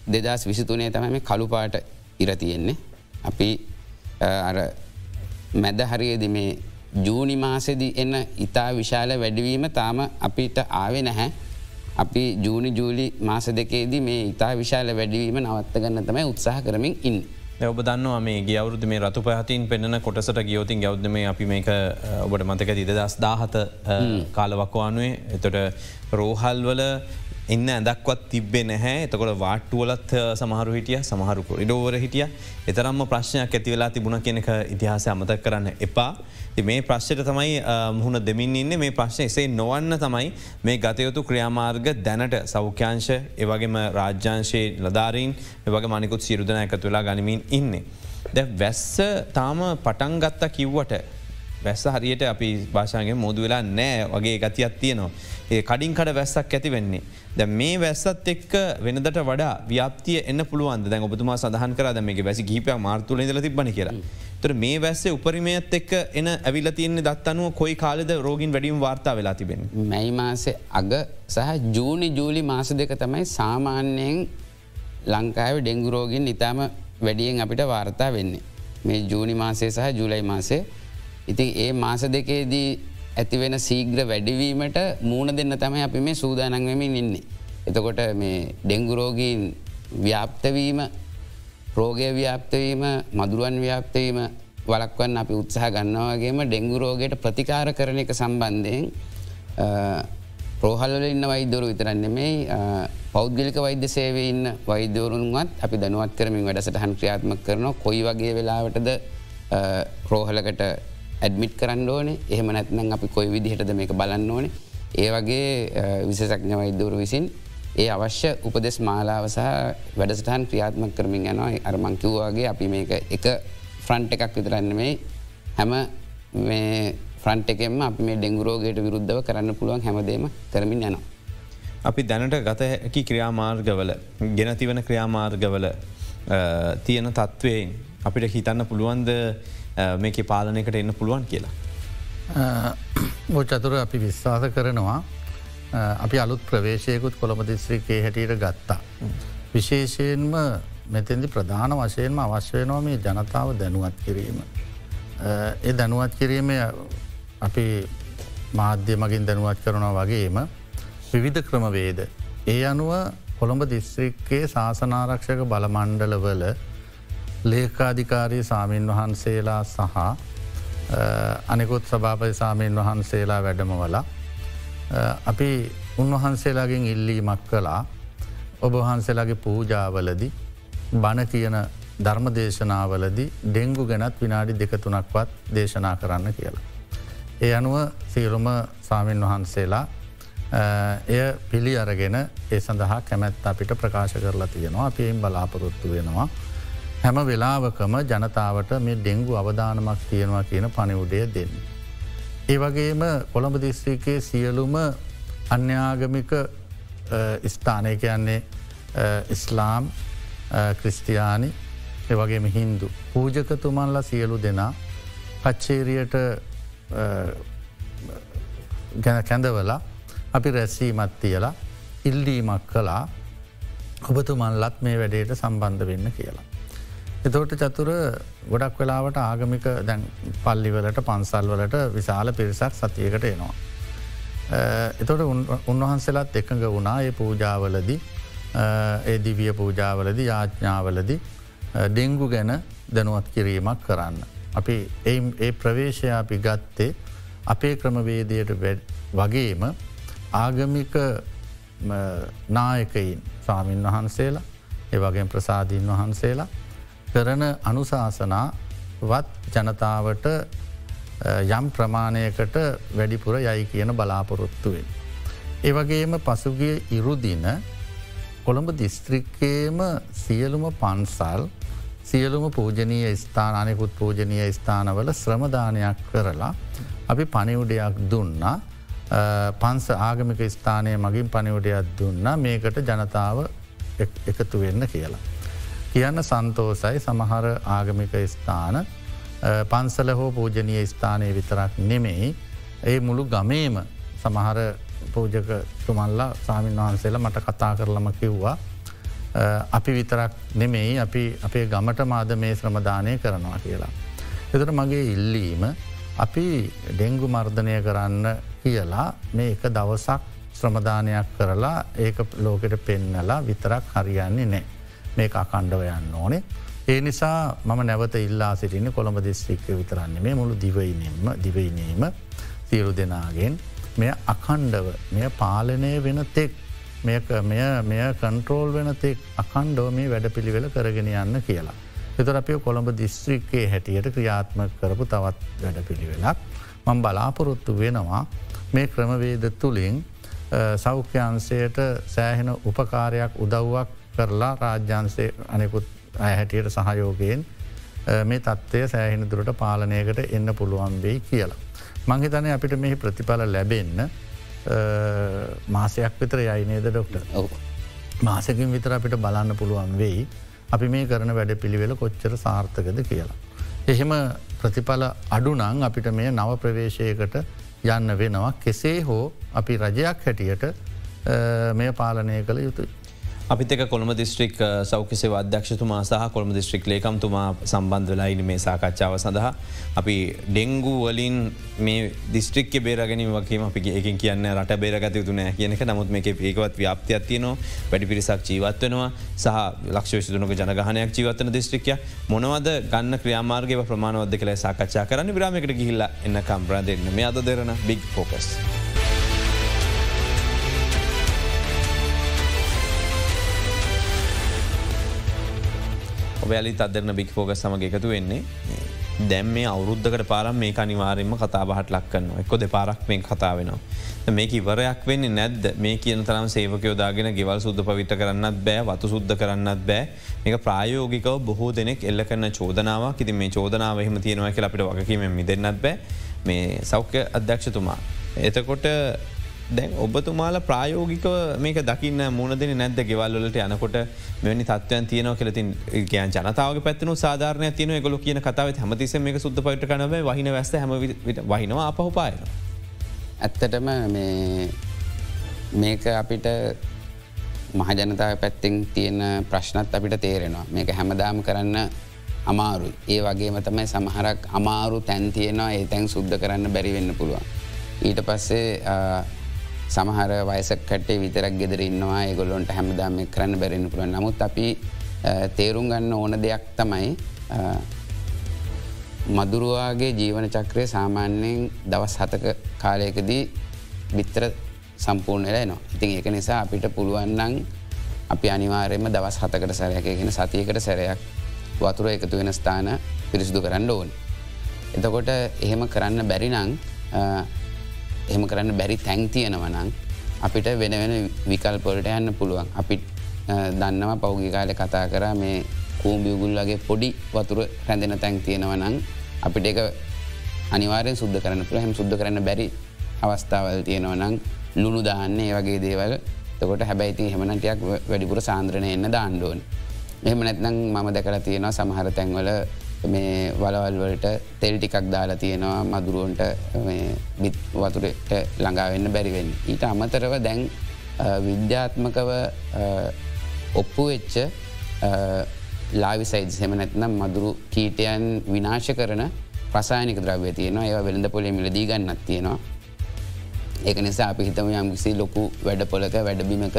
S3: දෙදස් විසිතුනේ තමයි මේ කළුපාට ඉර තියෙන්නේ. අපි මැද හරියද මේ ජූනි මාසෙදි එන්න ඉතා විශාල වැඩවීම තාම අපිට ආවෙ නැහැ. අපි ජූනි ජූලි මාස දෙකේදී මේ ඉතා විශාල වැඩවීම නවත්ත ගන්න තමයි උත්සාහ කරමින් ඉන්න.
S1: ඔබ දන්නවා මේ ගවරුද මේ රතු පහතින් පෙන්න්න කොටසට ගියෝතින් ගෞද්ම අපි මේක ඔබට මතක තිද දස් දාහත කාලවක්වානුවේ එතොට රෝහල්වල එන්න ඇදක්වත් තිබ්බේ නැහැ එතකොට වාට්ටුවලත් සමහරු හිටිය සමහරු කොරිඩෝවර හිටිය එතරම්ම ප්‍රශ්නයක් ඇති වෙලා තිබුණ කෙනෙක ඉතිහාස අමතක් කරන්න එපා. මේ ප්‍රශ්යට තමයි මුහුණ දෙමින් ඉන්න මේ ප්‍රශ්න එසේ නොවන්න තමයි මේ ගතයුතු ක්‍රියාමාර්ග දැනට සෞඛ්‍යංශ ඒවගේම රාජ්‍යංශයේ ලධාරීන් එවගේ මනිකුත් සිරුදන එකතු වෙලා ගනිමින් ඉන්නේ. දැ වැස්ස තාම පටන් ගත්තා කිව්වට වැස්ස හරියට අපි භාෂාගේ මුෝදු වෙලා නෑ වගේ ගතියක් තියනවා. ඒ කඩින් කඩ වැස්සක් ඇති වෙන්නේ. ද මේ වැස්සත් එක්ක වෙනදට වඩා ව්‍යාපතිය එන්න පුළුවන් දැන් ඔබතුමා සඳහන් කර මේ වැසි ගීපයක් මාර්තුල ල තිබන කියලා. තර මේ වැස්සේ උපරිමයත් එක්ක එන ඇවිල තියන්නේ දත්තනුව කොයි කාලද රෝගින් වැඩීම් වාර්තා වෙලා තිබෙන.
S3: මැයි මාසේ අග සහ ජූනි ජූලි මාස දෙක තමයි සාමාන්‍යයෙන් ලංකාව ඩෙංගුරෝගින් ඉතාම වැඩියෙන් අපිට වාර්තා වෙන්නේ. මේ ජූනි මාසේ සහ ජුලයි මාසේ ඉතින් ඒ මාස දෙකේදී ඇතිවෙන සීග්‍ර වැඩිවීමට මූුණ දෙන්න තමයි අපි මේ සූදානංවමින් ඉන්නේ. එතකොට මේ ඩෙංගුරෝගීන් ව්‍යාප්තවීම රෝගය ව්‍යාප්තවීම මදුරුවන් ව්‍යාප්තවීම වලක්වන්න අපි උත්සාහ ගන්නවාගේම ඩෙංගුරෝගයට ප්‍රතිකාර කරන එක සම්බන්ධයෙන් ප්‍රෝහල්ල ඉන්න වෛදවරු විතරන්න මේ පෞද්ගලික වෛද්‍ය සේවය ඉන්න වෛදවරුන්වත් අපි දනුවත් කරමින් වැඩසටහන් ක්‍රියාත්ම කරන කොයි වගේ වෙලාවටද රෝහලකට ඇඩමිට් කරන්න ඕනේ. එහෙම නැත්නම් අපි කොයි විදිහටද මේක බලන්න ඕනේ. ඒ වගේ විශසක්ඥ වෛදවරු විසින් ඒ අවශ්‍ය උපදෙස් මාලාව සහ වැඩසටහන් ක්‍රියාත්මක කරමින් යනවා. අරමංකිව්වාගේ අපි මේක එක ෆ්‍රන්ට් එකක් විතරන්න මේ හැම ෆ්‍රන්ට් එකෙම අපි මේ ඩෙංගුරෝගයට විරුද්ධව කරන්න පුළුවන් හැමදේම කරමින් යනවා.
S1: අපි දැනට ගත හැකි ක්‍රියාමාර්ගවල ගෙනතිවන ක්‍රියාමාර්ගවල තියෙන තත්ත්වයෙන් අපිට හිතන්න පුළුවන්ද මේක පාලනයකට එන්න පුළුවන් කියලා.
S2: බෝචතුර අපි විශ්වාස කරනවා අපි අලුත් ප්‍රවේශයකුත් කොළඹ දිස්ත්‍රිකේ හැටියට ගත්තා. විශේෂයෙන්ම මෙතැදි ප්‍රධාන වශයෙන්ම අවශ්‍යයනවා මේ ජනතාව දැනුවත් කිරීම. ඒ දැනුවත් කිරීම අපි මාධ්‍ය මගින් දැනුවත් කරනවා වගේම විවිධ ක්‍රමවේද. ඒ අනුව කොළඹ දිස්ත්‍රික්කේ ශාසනාරක්ෂක බලමණ්ඩලවල ලේකාධිකාරී සාමීන් වහන්සේලා සහ අනෙකුත් සභාපති සාමීන් වහන්සේලා වැඩමවල අපි උන්වහන්සේලාගෙන් ඉල්ලීමක් කලා ඔබ වහන්සේලාගේ පූජාවලදි බණ කියන ධර්ම දේශනාවලදි ඩෙංගු ගැනත් විනාඩි දෙකතුනක්වත් දේශනා කරන්න කියලා. ඒ අනුව සීරුම සාමීන් වහන්සේලා එය පිළි අරගෙන ඒ සඳහා කැමැත් අපිට ප්‍රකාශ කරලා තියෙනවා අපේම් බලාපොරොත්තු වෙනවා. හැම වෙලාවකම ජනතාවට මේ ඩෙංගු අවධානමක් තියෙනවා කියන පනිවුඩය දෙන්න. ඒ වගේම කොළඹ දිස්ත්‍රිකයේ සියලුම අන්‍යාගමික ස්ථානය කියන්නේ ඉස්ලාම් ක්‍රිස්තියානි එවගේම හින්දු. පූජකතුමන්ලා සියලු දෙනා කච්චේරියට ගැන කැඳවලා අපි රැස්සීමත් තියලා ඉල්ලීමක් කලා ඔබතුමන්ලත් මේ වැඩේට සම්බන්ධ වෙන්න කියලා. එතෝට චතුර ගොඩක් වෙලාවට ආගමික දැන් පල්ලිවලට පන්සල්වලට විශාල පිරිසක් සතියකට එනවා. එතොට උන්වහන්සේලාත් එකඟ වුණා ඒ පූජාවලදි ඒ දිවිය පූජාවලදි යාඥාවලදි ඩෙංගු ගැන දැනුවත් කිරීමක් කරන්න. අපි ඒ ප්‍රවේශය අපි ගත්තේ අපේ ක්‍රමවේදයට වගේම ආගමික නායකයින් ස්වාමීන් වහන්සේලා ඒවගේ ප්‍රසාදීන් වහන්සේලා කරන අනුශාසනා වත් ජනතාවට යම් ප්‍රමාණයකට වැඩිපුර යයි කියන බලාපොරොත්තුවෙන්. ඒවගේම පසුගිය ඉරුදින කොළඹ දිස්ත්‍රික්කේම සියලුම පන්සල් සියලුම පූජනීය ස්ථාන අනෙකුත් පූජනීය ස්ථානවල ශ්‍රමදානයක් කරලා අපි පනිවුඩයක් දුන්නා පන්ස ආගමික ස්ථානය මගින් පනිවුඩයක් දුන්න මේකට ජනතාව එකතු වෙන්න කියලා. කියන්න සන්තෝසයි සමහර ආගමික ස්ථාන පන්සල හෝ පූජනීය ස්ථානය විතරක් නෙමෙයි ඒ මුළු ගමේම සමහර පූජක තුමල්ලා සාමීන් වහන්සේලා මට කතා කරලම කිව්වා අපි විතරක් නෙමෙයි අපි අපේ ගමට මාද මේ ශ්‍රමදානය කරනවා කියලා. එතට මගේ ඉල්ලීම අපි ඩෙංගු මර්ධනය කරන්න කියලා මේ එක දවසක් ශ්‍රමදානයක් කරලා ඒක ලෝකෙට පෙන්නලා විතරක් හරියන්නේ නෑ. මේක අකණ්ඩව යන්න ඕනේ. ඒ නිසා මම නැවත ඉල්ලා සිටින කොළඹ දිස්ත්‍රික්ක විතරන්නේ මේ මුළු දිවයිනෙම දිවයිනීම සියලු දෙනාගෙන් මෙය අකණ්ඩව මෙය පාලනය වෙන තෙක් මෙය කන්ට්‍රෝල් වෙන තෙක් අකණ්ඩව මේ වැඩ පිළිවෙල කරගෙන යන්න කියලා. එතර අපේ කොළඹ දිස්ත්‍රික්කේ හැටියට ක්‍රියාත්ම කරපු තවත් වැඩ පිළිවෙලක් මං බලාපොරොත්තු වෙනවා මේ ක්‍රමවේද තුළින් සෞඛ්‍යන්සයට සෑහෙන උපකාරයක් උදව්වක් කරලා රාජ්‍යන්සේ අනෙකුත් ඇහැටියට සහයෝගයෙන් මේ තත්ත්වය සෑහෙන දුරට පාලනයකට එන්න පුළුවන් වෙයි කියලා. මංහිතන අපිට මෙහි ප්‍රතිඵල ලැබෙන්න මාසයක් විතර යයිනේද ඩොක්ට මාසකින් විතර අපිට බලන්න පුළුවන් වෙයි අපි මේ කරන වැඩ පිළිවෙල කොච්චර සාර්ථකද කියලා. එහෙම ප්‍රතිඵල අඩුනං අපිට මේ නව ප්‍රවේශයකට යන්න වෙනවා කෙසේ හෝ අපි රජයක් හැටියට මේ පාලනය කළ යුතුයි.
S1: අපිතක කොළම දිස්ත්‍රික් සෞඛ්‍යසේ අධ්‍යක්ෂතුමා සහ කොළම දිස්ත්‍රික් ලේකම්තුමා සම්බන්ධ වෙලායින මේ සාකච්ඡාව සඳහා. අපි ඩෙංගු වලින් මේ දිස්ත්‍රික් බේරගෙන වගේ අපි එකින් කියන්න රට බේරගත යුතුනෑ කියනක නමුත් මේ ඒකවත් ව්‍යාප්තියක් තියනවා. වැඩි පිරිසක් ජීවත්වනවා සහ ලක්ෂවිසිදුනක ජනගහනයක් ජීවත්තන දිස්ත්‍රික්ය මොනවද ගන්න ක්‍රියාමාර්ගව ප්‍රමාණවද කළ සාකච්ඡා කරන්න විරාමකට ගිහිල්ල එන්න කම්ප්‍රාදන්න මේ අද දෙරන බික් ෆෝකස්. ඔබයාලි අදරන බික් ෆෝග සමග එකතු වෙන්නේ. දැම් මේ අවුද්ධකට පාරම් මේ අනිවාරෙන්ම කතා බහට ලක්කන්න එක්කො දෙ පාරක් මේ කතා වෙනවා. මේක ඉවරයක් වෙන්නේ නැද්ද? මේ කියන තරම් සේවකයෝදාගෙන ගෙවල් සුද්ද පවිට කරන්නත් බෑ වතු සුද්ද කරන්නත් බෑ. මේක ප්‍රායෝගිකව බොහෝ දෙනෙක් එල්ල කරන්න චෝදනාවක්. ඉති මේ චෝදනාව එහෙම තියෙනවා කියලා අපිට වගකීම දෙන්නත් බෑ. මේ සෞඛ්‍ය අධ්‍යක්ෂතුමා. එතකොට දැන් ඔබතුමාල ප්‍රායෝගික මේක දකින්න මුණදෙන නැද්ද? ගෙවල්ලට යනකොට මෙනි තත්වයන් තියනව කෙලතින් ගයන් ජනතාව පැත්න සාධාරනය තියන ගොල කියන කතාව හැමතිස මේක සුද්ද පට කනව වහින වැස්ස හැම වහිනවා අපහුපායන.
S3: ඇත්තටම මේක අපිට මහජනතාව පැත්තිෙන් තියෙන ප්‍රශ්නත් අපිට තේරෙනවා. මේක හැමදාම කරන්න අමාරුයි. ඒ වගේම තමයි සමහරක් අමාරු තැන් තියෙනවා. ඒ තැන් සුද්ධ කරන්න බැරිවෙන්න පුළුවන්. ඊට පස්සේ සමහර වයසක් කටේ විතරක් ගෙදර ඉන්නවා ඒගොල්ලොන්ට හැමදාම කරන්න බැරෙන පුළුවන් නමුත් අපි තේරුම් ගන්න ඕන දෙයක් තමයි මදුරුවාගේ ජීවන චක්‍රය සාමාන්‍යයෙන් දවස් හතක කාලයකදී බිත්තර සම්පූර්ණ වෙලා නවා. ඉතින් ඒක නිසා අපිට පුළුවන්නන් අපි අනිවාරයම දවස් හතකට සැරයකගෙන සතියකට සැරයක් වතුර එකතු වෙන ස්ථාන පිරිසිදු කරන්න ඕන්. එතකොට එහෙම කරන්න බැරිනං එහෙම කරන්න බැරි තැන් තියෙනවනං අපිට වෙන වෙන විකල්පොලට යන්න පුළුවන්. අපි දන්නවා පෞගි කාලය කතා කර මේ කූම්බියගුල්ලගේ පොඩි වතුර රැඳෙන තැන් තියෙනවනං අපිට එක අනිවාරයෙන් සුද්ද කරන්න පුළ හැම සුද්ද කරන්න බැරි අවස්ථාවල් තියෙනවනං ලුණු දාන්නේ වගේ දේවල්. තකොට හැබැයිති හෙමනටයක් වැඩිපුර සාන්ද්‍රණය එන්න දාණ්ඩුවන්. එහම නැත්නම් මම දැකලා තියෙනවා සමහර තැන්වල මේ වලවල්වලට තෙල් ටිකක් දාලා තියෙනවා මදුරුවන්ට බිත් වතුරට ළඟාවෙන්න බැරිවෙන්. ඊට අමතරව දැන් විද්‍යාත්මකව ඔප්පු වෙච්ච ලාවිසයිද් හෙම නැත්නම් මදුරු කීටයන් විනාශ කරන ප්‍රසායනික ද්‍රව්‍ය තියෙනවා ඒ වෙළඳ පොලේ මිලදී ගන්නත් තියෙනවා ඒක නිසා අපි හිතම යම් කිසි ලොකු වැඩපොලක වැඩබිමක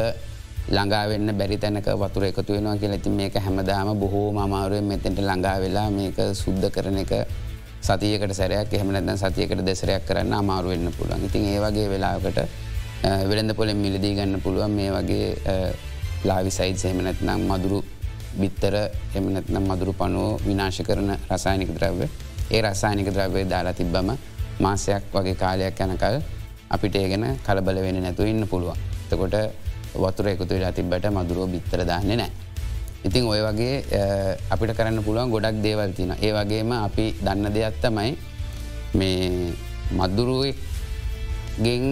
S3: ළඟාවෙන්න බැරි තැනක වතුර එකතු වෙනවා කියලා. ඇති මේක හැමදාම බොහෝ අමාරුවෙන් මෙතෙන්ට ළඟා වෙලා මේක සුද්ධ කරන එක සතියකට සැරයක්. එහමනැතන් සතියකට දෙසරයක් කරන්න අමාරුවෙන්න පුළුවන්. ඉතින් ඒ වගේ වෙලාකට වෙළඳ පොලෙන් මිලදී ගන්න පුළුවන්. මේ වගේ ලාවිසයිත් සහෙමනැත්නම් මදුරු බිත්තර එමනැත්නම් මදුරු පනුව විනාශ කරන රසායනික ද්‍රව්‍ය. ඒ රසායනික ද්‍රව්‍ය දාලා තිබ්බම මාසයක් වගේ කාලයක් යනකල් අපිට ඒගෙන කලබල වෙන නැතු ඉන්න පුළුවන්. තකොට වතුර එකතු වෙලා තිබට මදුරුව බිත්තර දාන්නේ නෑ. ඉතින් ඔය වගේ අපිට කරන්න පුළුවන් ගොඩක් දේවල් තින. ඒ වගේම අපි දන්න දෙයක් තමයි මේ මදුරුවගෙන්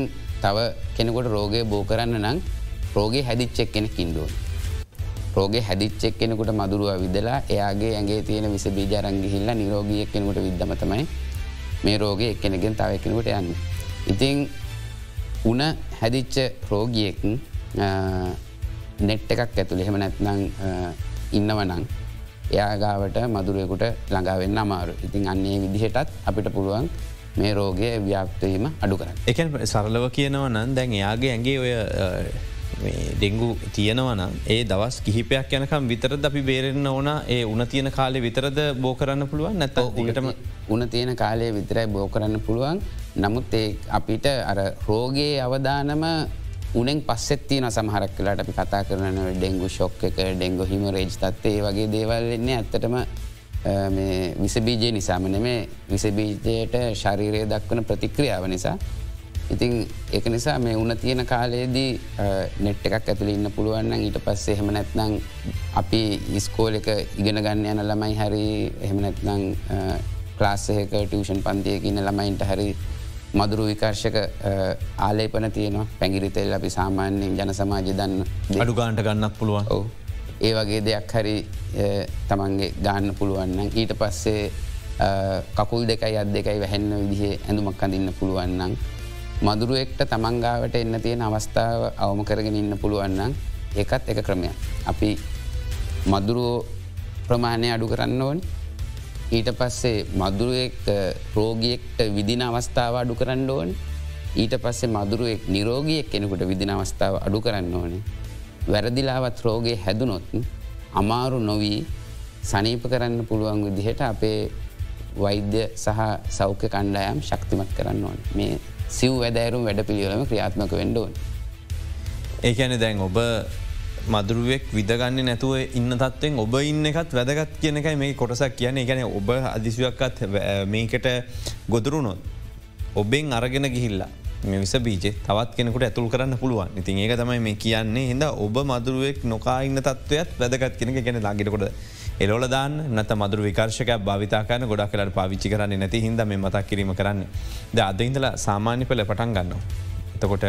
S3: තව කෙනෙකොට රෝගය බෝ කරන්න නම් රෝගේ හැදිච්චෙක් කෙනෙ කින්ඩුවන්. රෝගේ හැදිච්චෙක් කෙනෙකුට මදුරුව විදලා එයාගේ ඇගේ තියෙන විස බීජරංගිහිල්ලා නිරෝගියක් කෙනෙකුට විද්දමතමයි මේ රෝගේ එක්කෙනගෙන් තව කෙනෙකුට යන්න. ඉතිං උන හැදිච්ච රෝගියෙක් නෙට් එකක් ඇතුළ එහෙම නැත්නං ඉන්නවනං එයාගාවට මදුරයකුට ළඟාවෙන්න අමාරු ඉතින් අන්නේ විදිහටත් අපිට පුළුවන් මේ රෝගය ව්‍යාප්තවීම අඩු කර
S1: එක සරලව කියනව නම් දැන් එයාගේ ඇගේ ඔය ඩෙංගු තියෙනවන ඒ දවස් කිහිපයක් යනකම් විතරද අපි බේරෙන්න්න ඕන? ඒ උන තියෙන කාලේ විතරද බෝ කරන්න පුළුවන්? නැත දිගටම
S3: උන තියෙන කාලය විතරයි බෝ කරන්න පුළුවන්. නමුත් ඒ අපිට අර රෝගයේ අවධානම උනෙන් පස්සෙත්තින සමහරක් කලාට අපි කතා කරන ඩෙංගු ශොක් එක ඩෙංගු හිම රේජ් තත්වේ වගේ දේවල් වෙන්නේ ඇත්තටම විසබීජය නිසාම නෙමේ. විසබීජයට ශරීරය දක්වන ප්‍රතික්‍රියාව නිසා. ඉතින් එක නිසා මේ උන තියෙන කාලයේදී නෙට් එකක් ඇතුළ ඉන්න පුළුවන්න ඊට පස්සේ එහෙම නැත්නං අපි ඉස්කෝල එක ඉගෙන ගන්න යන ළමයි හරි එහෙම නැත්නං ක්ලාස්සයක ටියෂන් පන්තියකින්න ළමයින්ට හරි මදුරු විකර්ශක ආලේපන තියනවා. පැගිරිතෙල් අපි සාමාන්‍යයෙන් ජන සමාජ දන්න
S1: අඩු ගාන්ට ගන්නක් පුළුවන්.
S3: ඕ ඒ වගේ දෙයක් හරි තමන්ගේ ගාන්න පුළුවන්න ඊට පස්සේ කකුල් දෙකයි අත් දෙකයි වැහෙන්න විදිහ ඇඳුමක් අඳන්න පුළුවන්නම් මදුරුවෙක්ට තමන්ගාවට එන්න තියෙන අවස්ථාව අවම කරගෙන ඉන්න පුළුවන්නම් ඒකත් එක ක්‍රමයක්. අපි මදුරුවෝ ප්‍රමාණය අඩු කරන්න ඕනි ඊට පස්සේ මදුරුවෙක් රෝගියෙක්ට විදින අවස්ථාව අඩු කරන්න ඕන ඊට පස්සේ මදුරුවෙක් නිරෝගියෙක් කෙනෙකුට විදින අවස්ථාව අඩු කරන්න ඕනේ. වැරදිලාවත් රෝගේ හැදුනොත් අමාරු නොවී සනීප කරන්න පුළුවන් විදිහට අපේ වෛද්‍ය සහ සෞඛ්‍ය කණ්ඩායම් ශක්තිමත් කරන්න ඕන මේ සිව් වැදෑරුම් වැඩ පිළියලම ක්‍රියාත්මක වෙන්ඩෝන්.
S1: ඒකැන දැන් ඔබ මදුරුවෙක් විදගන්න නැතුව ඉන්න තත්වෙන් ඔබ ඉන්න එකත් වැදගත් කියනකයි මේ කොටසක් කියන ගැන ඔබ අදිසිවක්කත් මේකට ගොදුරුණොත්. ඔබෙන් අරගෙන ගිහිල්ලා මේ විස බීජ තවත් කෙනෙකුට ඇතුල් කරන්න පුළුවන් ඉතින් ඒක තමයි මේ කියන්නේ හිද ඔබ මදුරුවෙක් නොකාඉන්න තත්වයත් වැදගත් කෙනෙක ගැන ලාගිටකොට එලොල දාන්න නත මදුර විකාර්ශක භාවිතාකන ගොඩක් කලට පාවිච්චි කරන්න නැති හිද මේ මතක් කිරීම කරන්න ද අදඉඳලා සාමාන්‍ය පල පටන් ගන්නවා. එතකොට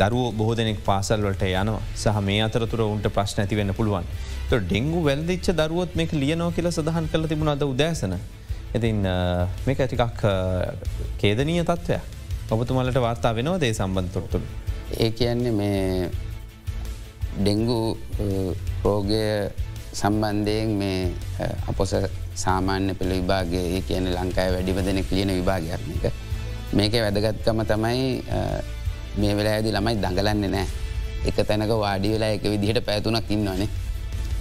S1: දරුව බොහ දෙනෙක් පාසල් වලට යනවා සහ මේ අතරතුර උන්ට ප්‍රශ්න ඇති වෙන්න පුළුවන්. ත ඩෙංගු වැල්දිච්ච දරුවත් මේක ලියනෝ කියල සඳහන් කළ තිබුණ අද උදෑසන. ඉතින් මේක ඇතිකක් කේදනීය තත්ත්වය ඔබතුමලට වාර්තා වෙනවා දේ සම්බන්ධ තොරතුළ.
S3: ඒ කියන්නේ මේ ඩෙංගු රෝගය සම්බන්ධයෙන් මේ අපොස සාමාන්‍ය පෙළ විභාගේ ඒ කියන ලංකායි වැඩිම දෙනෙක් ලියන විභාගයක් එක. මේක වැදගත්කම තමයි මේ වෙලා ඇදි ළමයි දඟලන්නේ නෑ එක තැනක වාඩි වෙලා එක විදිහට පැතුනක් ඉන්නවනේ.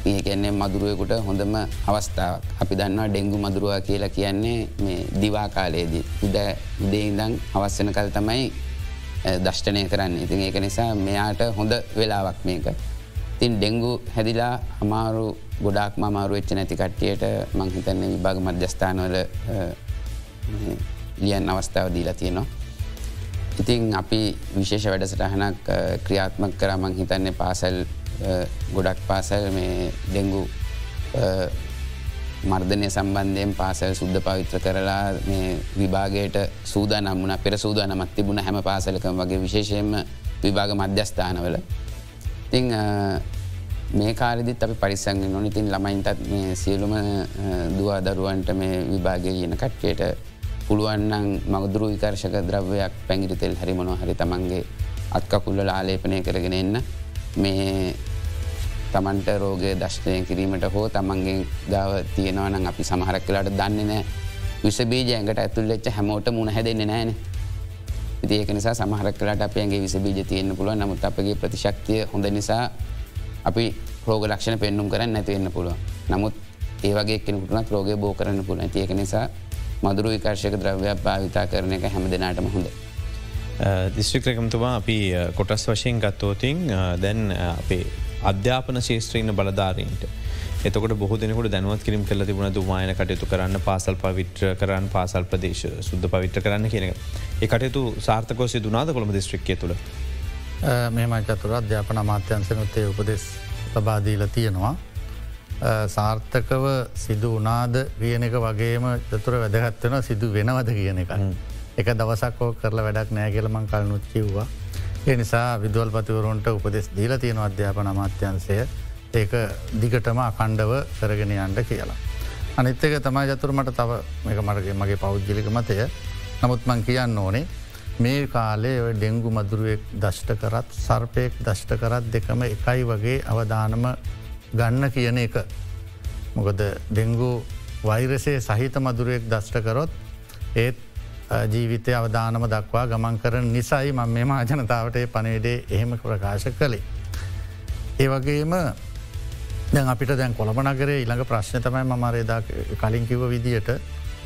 S3: ඒ කියන්නේ මදුරුවකුට හොඳම අවස්ථාවක්. අපි දන්නවා ඩෙංගු මදුරුවා කියලා කියන්නේ මේ දිවා කාලයේදී. උද උදේඉදං අවස්සන කල් තමයි දෂ්ටනය කරන්න. ඉතින් ඒක නිසා මෙයාට හොඳ වෙලාවක් මේක. තින් ඩෙංගු හැදිලා අමාරු ගොඩක් මාරු වෙච්ච නැති කට්ටියට මංහිතන්නේ විභාග මධ්‍යස්ථානවල ලියන් අවස්ථාව දීලා තියෙනවා. ඉතින් අපි විශේෂ වැඩසටහනක් ක්‍රියාත්මක කර. මං හිතන්නේ පාසැල් ගොඩක් පාසැල් මේ ඩෙංගු මර්ධනය සම්බන්ධයෙන් පාසැල් සුද්ධ පවිත්‍ර කරලා මේ විභාගයට සූද නම්මුණ පෙර සූද නමත් තිබුණ හැම පාසලකම වගේ විශේෂයෙන්ම විභාග මධ්‍යස්ථානවල. තිං මේ කාරදිත් අපි පරිසංග නොන ඉතින් ළමයින්ටත් මේ සියලුම දවා දරුවන්ට මේ විභාගය කියන කට්ටයට පුළුවන්නම් මගදුරු විකර්ශක ද්‍රව්‍යයක් පැගිරි තෙල් හරිමනො හරි තමන්ගේ අත්කකුල්ල ආලේපනය කරගෙන එන්න. මේ තමන්ට රෝගය දශ්නය කිරීමට හෝ තමන්ගේ ගාව තියෙනවනම් අපි සමහරක් කලාට දන්නේ නෑ විසබීජ ඇඟට ඇතුල් එච්ච හැමෝට මුණ හැදෙන්නේ නෑන ඒක නිසා සමහරක් කලට අපගේ විසබීජ තියෙන්න්න පුළුව නමුත් අපගේ ප්‍රතිශක්තිය හොඳ නිසා අපි රෝග ලක්ෂණ පෙන්නුම් කරන්න නැතිවෙන්න පුළුව නමුත් ඒවගේ කෙනෙකුටනත් රෝගය බෝ කරන්න පුළ ඒක නිසා මදුරු විකර්ශක ද්‍රව්‍යයක් භාවිතා කරන එක හැම දෙනාටම හොඳ.
S1: දිස්ත්‍රික්‍රකමතුමා අපි කොටස් වශයෙන් ගත්තෝතින් දැන් අපේ අධ්‍යාපන ශේත්‍රීන බලධාරීන්ට. එතකට බොහ දෙනකට දැනුවත් කිරීම කල තිබුණ දුමායන කටයුතු කරන්න පාසල් පවිට්‍ර කරන්න පාසල් ප්‍රදේශ සුද්ධ පවිට්‍ර කරන්න කියන එක. ඒ කටයුතු සාර්ථකෝ සිදුනාද කොළම දිස්ත්‍රික්කය තුළ.
S2: මෙමයි චතුර අධ්‍යාපන අමාත්‍යන්සනොත්තේ උපදෙස් ලබාදීල තියෙනවා. සාර්ථකව සිදු වනාද කියන එක වගේම චතුර වැදගත්වෙන සිදු වෙනවද කියන එක. එක දවසක්කෝ කරලා වැඩක් නෑ කියලමං කලනුත් කිව්වා. ඒ නිසා විදුවල් පතිවරුන්ට උපදෙස් දීල තියෙන අධ්‍යාපන අමාත්‍යන්සය ඒක දිගටම අකණ්ඩව කරගෙන යන්ඩ කියලා. අනිත්තක තමයි ජතුරමට තව එක මරගේ මගේ පෞද්ගලික මතය නමුත් මං කියන්න ඕනේ මේ කාලේ ඔය ඩෙංගු මදුරුවෙක් දෂ්ට කරත් සර්පයෙක් දෂ්ට කරත් දෙකම එකයි වගේ අවධානම ගන්න කියන එක. මොකද ඩෙංගු වෛරසේ සහිත මදුරුවෙක් දෂ්ට කරොත් ඒත් ජීවිතය අවධානම දක්වා ගමන් කරන නිසයි මං මෙම ජනතාවට පනේඩේ එහෙම ප්‍රකාශ කළේ. ඒ වගේම දැන් අපිට දැන් කොළඹ නගරේ ඉළඟ ප්‍රශ්න තමයි මමරේදා කලින් කිව විදියට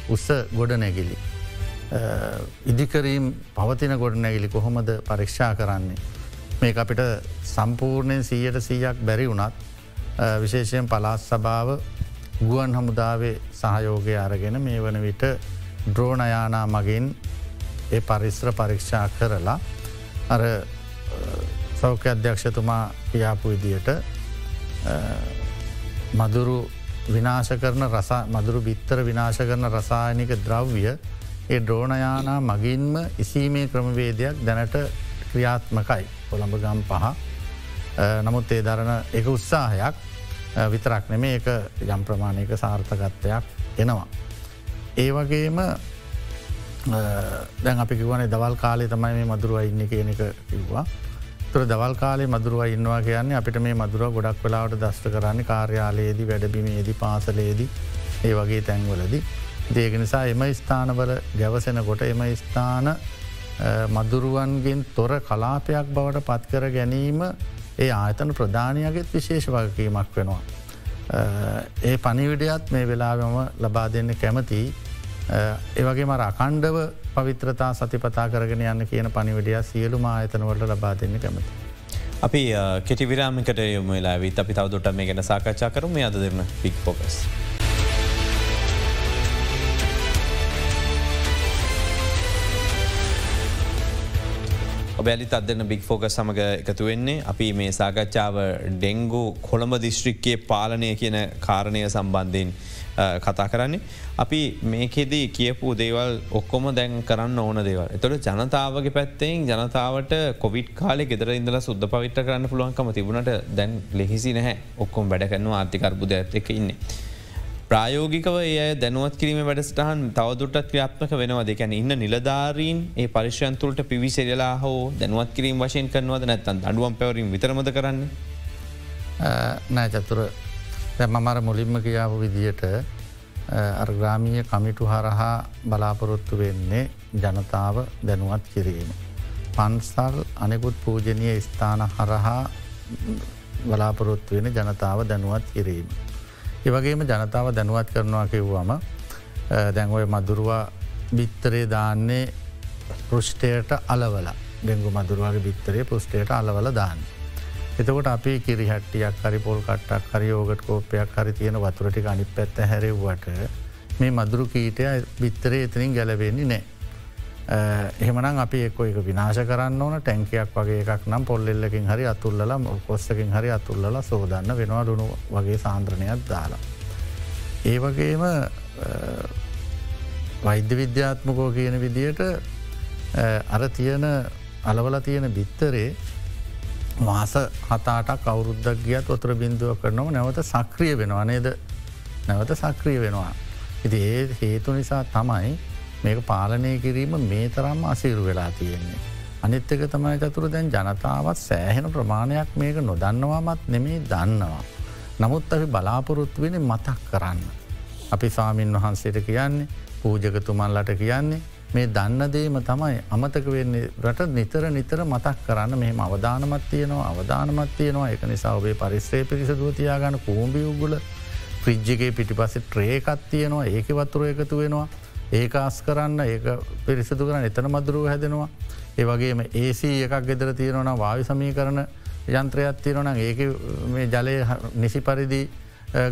S2: උස්ස ගොඩ නැගිලි. ඉදිකරීම් පවතින ගොඩ නැගිලි කොහොමද පරීක්ෂා කරන්නේ. මේ අපිට සම්පූර්ණයෙන් සීයට සීයක් බැරි වුණත් විශේෂයෙන් පලාස් සභාව ගුවන් හමුදාවේ සහයෝගය අරගෙන මේ වන විට ද්‍රෝණයානා මගින් ඒ පරිස්ත්‍ර පරීක්ෂා කරලා අර සෞඛ්‍ය අධ්‍යක්ෂතුමා කියාපු විදියට මදුරු විනාශ කරන රස මදුරු බිත්තර විනාශ කරන රසායනික ද්‍රව්‍ය ඒ ද්‍රෝණයානා මගින්ම ඉසීමේ ක්‍රමවේදයක් දැනට ක්‍රියාත්මකයි. කොළඹ ගම් පහ. නමුත් ඒ දරන එක උත්සාහයක්. විතරක් නෙමේ එක යම් ප්‍රමාණයක සාර්ථකත්වයක් එනවා. ඒ වගේම දැන් අපි කිවනේ දවල් කාලේ තමයි මේ මදුරුව ඉන්න කියන එක කිව්වා. තුර දවල් කාලේ මදුරුව ඉන්නවා කියන්නේ අපිට මේ මදුරුව ගොඩක් වෙලාවට දස්ට කරන්න කාර්යාලයේදී වැඩබිමේදී පාසලේදී ඒ වගේ තැන්වලදි. දේක නිසා එම ස්ථානවල ගැවසෙනකොට එම ස්ථාන මදුරුවන්ගෙන් තොර කලාපයක් බවට පත්කර ගැනීම ඒ ආයතන ප්‍රධානයගෙත් විශේෂ වගකීමක් වෙනවා. ඒ පනිවිඩයත් මේ වෙලාවම ලබා දෙන්න කැමති ඒවගේ මර අකණ්ඩව පවිත්‍රතා සතිපතා කරගෙන යන්න කියන පනිවිඩිය සියලු ආයතනවලට ලබා දෙන්න කැමති.
S1: අපි කෙටිවිරාමිකට යොම වෙලා විත් අපි තවදුට මේ ගැන සාකච්ඡා කරම අද දෙන්න පික් පොකස්. ඔබැලි අදන්න බික් ෆෝක සමඟ එකතු වෙන්නේ අපි මේ සාකච්ඡාව ඩෙංගු කොළඹ දිස්ත්‍රික්කයේ පාලනය කියන කාරණය සම්බන්ධයෙන් කතා කරන්නේ. අපි මේකෙදී කියපු දේවල් ඔක්කොම දැන් කරන්න ඕන දේවල්. එතොට ජනතාවගේ පැත්තෙන් ජනතාවට කොවිට් කාලෙ ගෙදර ඉඳල සුද්ද පවිට කරන්න පුළුවන්කම තිබුණට දැන් ලෙහිසි නැහැ ඔක්කොම් වැඩ කරනවා ආර්ථිකර්බුද ඇත් එක ඉන්නේ. ප්‍රායෝගිකව ඒ දැනුවත් කිරීම වැඩසටහන් තවදුරටත් ක්‍රියාත්මක වෙනවා දෙකැන ඉන්න නිලධාරීන් ඒ පරිශ්‍යන්තුලට පිවිසෙරලා හෝ දැනුවත් කිරීම වශයෙන් කරනවද නැත්තන් අඩුවම් පැවරින් විතරමද කරන්න
S2: නෑ චතුර මමර මුලින්ම කියාපු විදියට අර්ග්‍රාමීය කමිටු හරහා බලාපොරොත්තු වෙන්නේ ජනතාව දැනුවත් කිරීම. පන්සල් අනෙකුත් පූජනය ස්ථාන හරහා බලාපොරොත්තු වෙන ජනතාව දැනුවත් කිරීම. ඒවගේම ජනතාව දැනුවත් කරනවා කිව්වම දැන්ඔය මදුරුවා බිත්තරේ දාන්නේ පෘෂ්ටයට අලවල ඩෙංගු මදුරුවගේ බිත්තරේ පුෘෂ්ටයට අලවල දාන්න. එතකොට අපි කිරිහට්ටියක් හරි පොල් කට්ටක් හරි යෝගට කෝපයක් හරි තියෙන වතුරටි අනි පැත්ත හැරව්වට මේ මදුරු කීටය බිත්තරේ එතනින් ගැලවෙන්නේ නෑ. එහෙමනම් අපි එක්ක එක විනාශ කරන්න ඕන ටැංකයක් වගේ එකක් නම් පොල්ලෙල්ලකින් හරි අතුල්ලල කොස්සකින් හරි අතුල්ලල සෝදන්න වෙනවා දුුණු වගේ සාන්ද්‍රණයක් දාලා. ඒ වගේම වෛද්‍ය විද්‍යාත්මකෝ කියන විදියට අර තියෙන අලවල තියෙන බිත්තරේ මාස හතාටක් අවුරුද්දක් ගියත් ඔතුර බින්දුව කරනව නැවත සක්‍රිය වෙනවා නේද නැවත සක්‍රිය වෙනවා. ඉති ඒ හේතු නිසා තමයි මේක පාලනය කිරීම මේ තරම් අසීරු වෙලා තියෙන්නේ. අනිත් එක තමයි චතුර දැන් ජනතාවත් සෑහෙන ප්‍රමාණයක් මේක නොදන්නවාමත් නෙමේ දන්නවා. නමුත් අපි බලාපොරොත්තු වෙන මතක් කරන්න. අපි සාමීන් වහන්සේට කියන්නේ පූජකතුමන්ලට කියන්නේ මේ දන්න දේම තමයි අමතක වෙන්නේ රට නිතර නිතර මතක් කරන්න මෙහම අවධානමත් තියනවා අවධානමත් තියනවා එක නිසා ඔබේ පරිස්්‍රේ පිරිසදුව තියාගන්න කූම්බි උගුල ෆ්‍රිජ්ජගේ පිටිපස්සේ ට්‍රේකත් තියනවා ඒක වතුර එකතු වෙනවා ඒක අස් කරන්න ඒ පිරිසිදු කරන්න එතන මදුරුව හැදෙනවා. ඒ වගේම ඒසී එකක් ගෙදර තියෙනවන වාවි සමී කරන යන්ත්‍රයක් තියෙනවන ඒක මේ ජලය නිසි පරිදි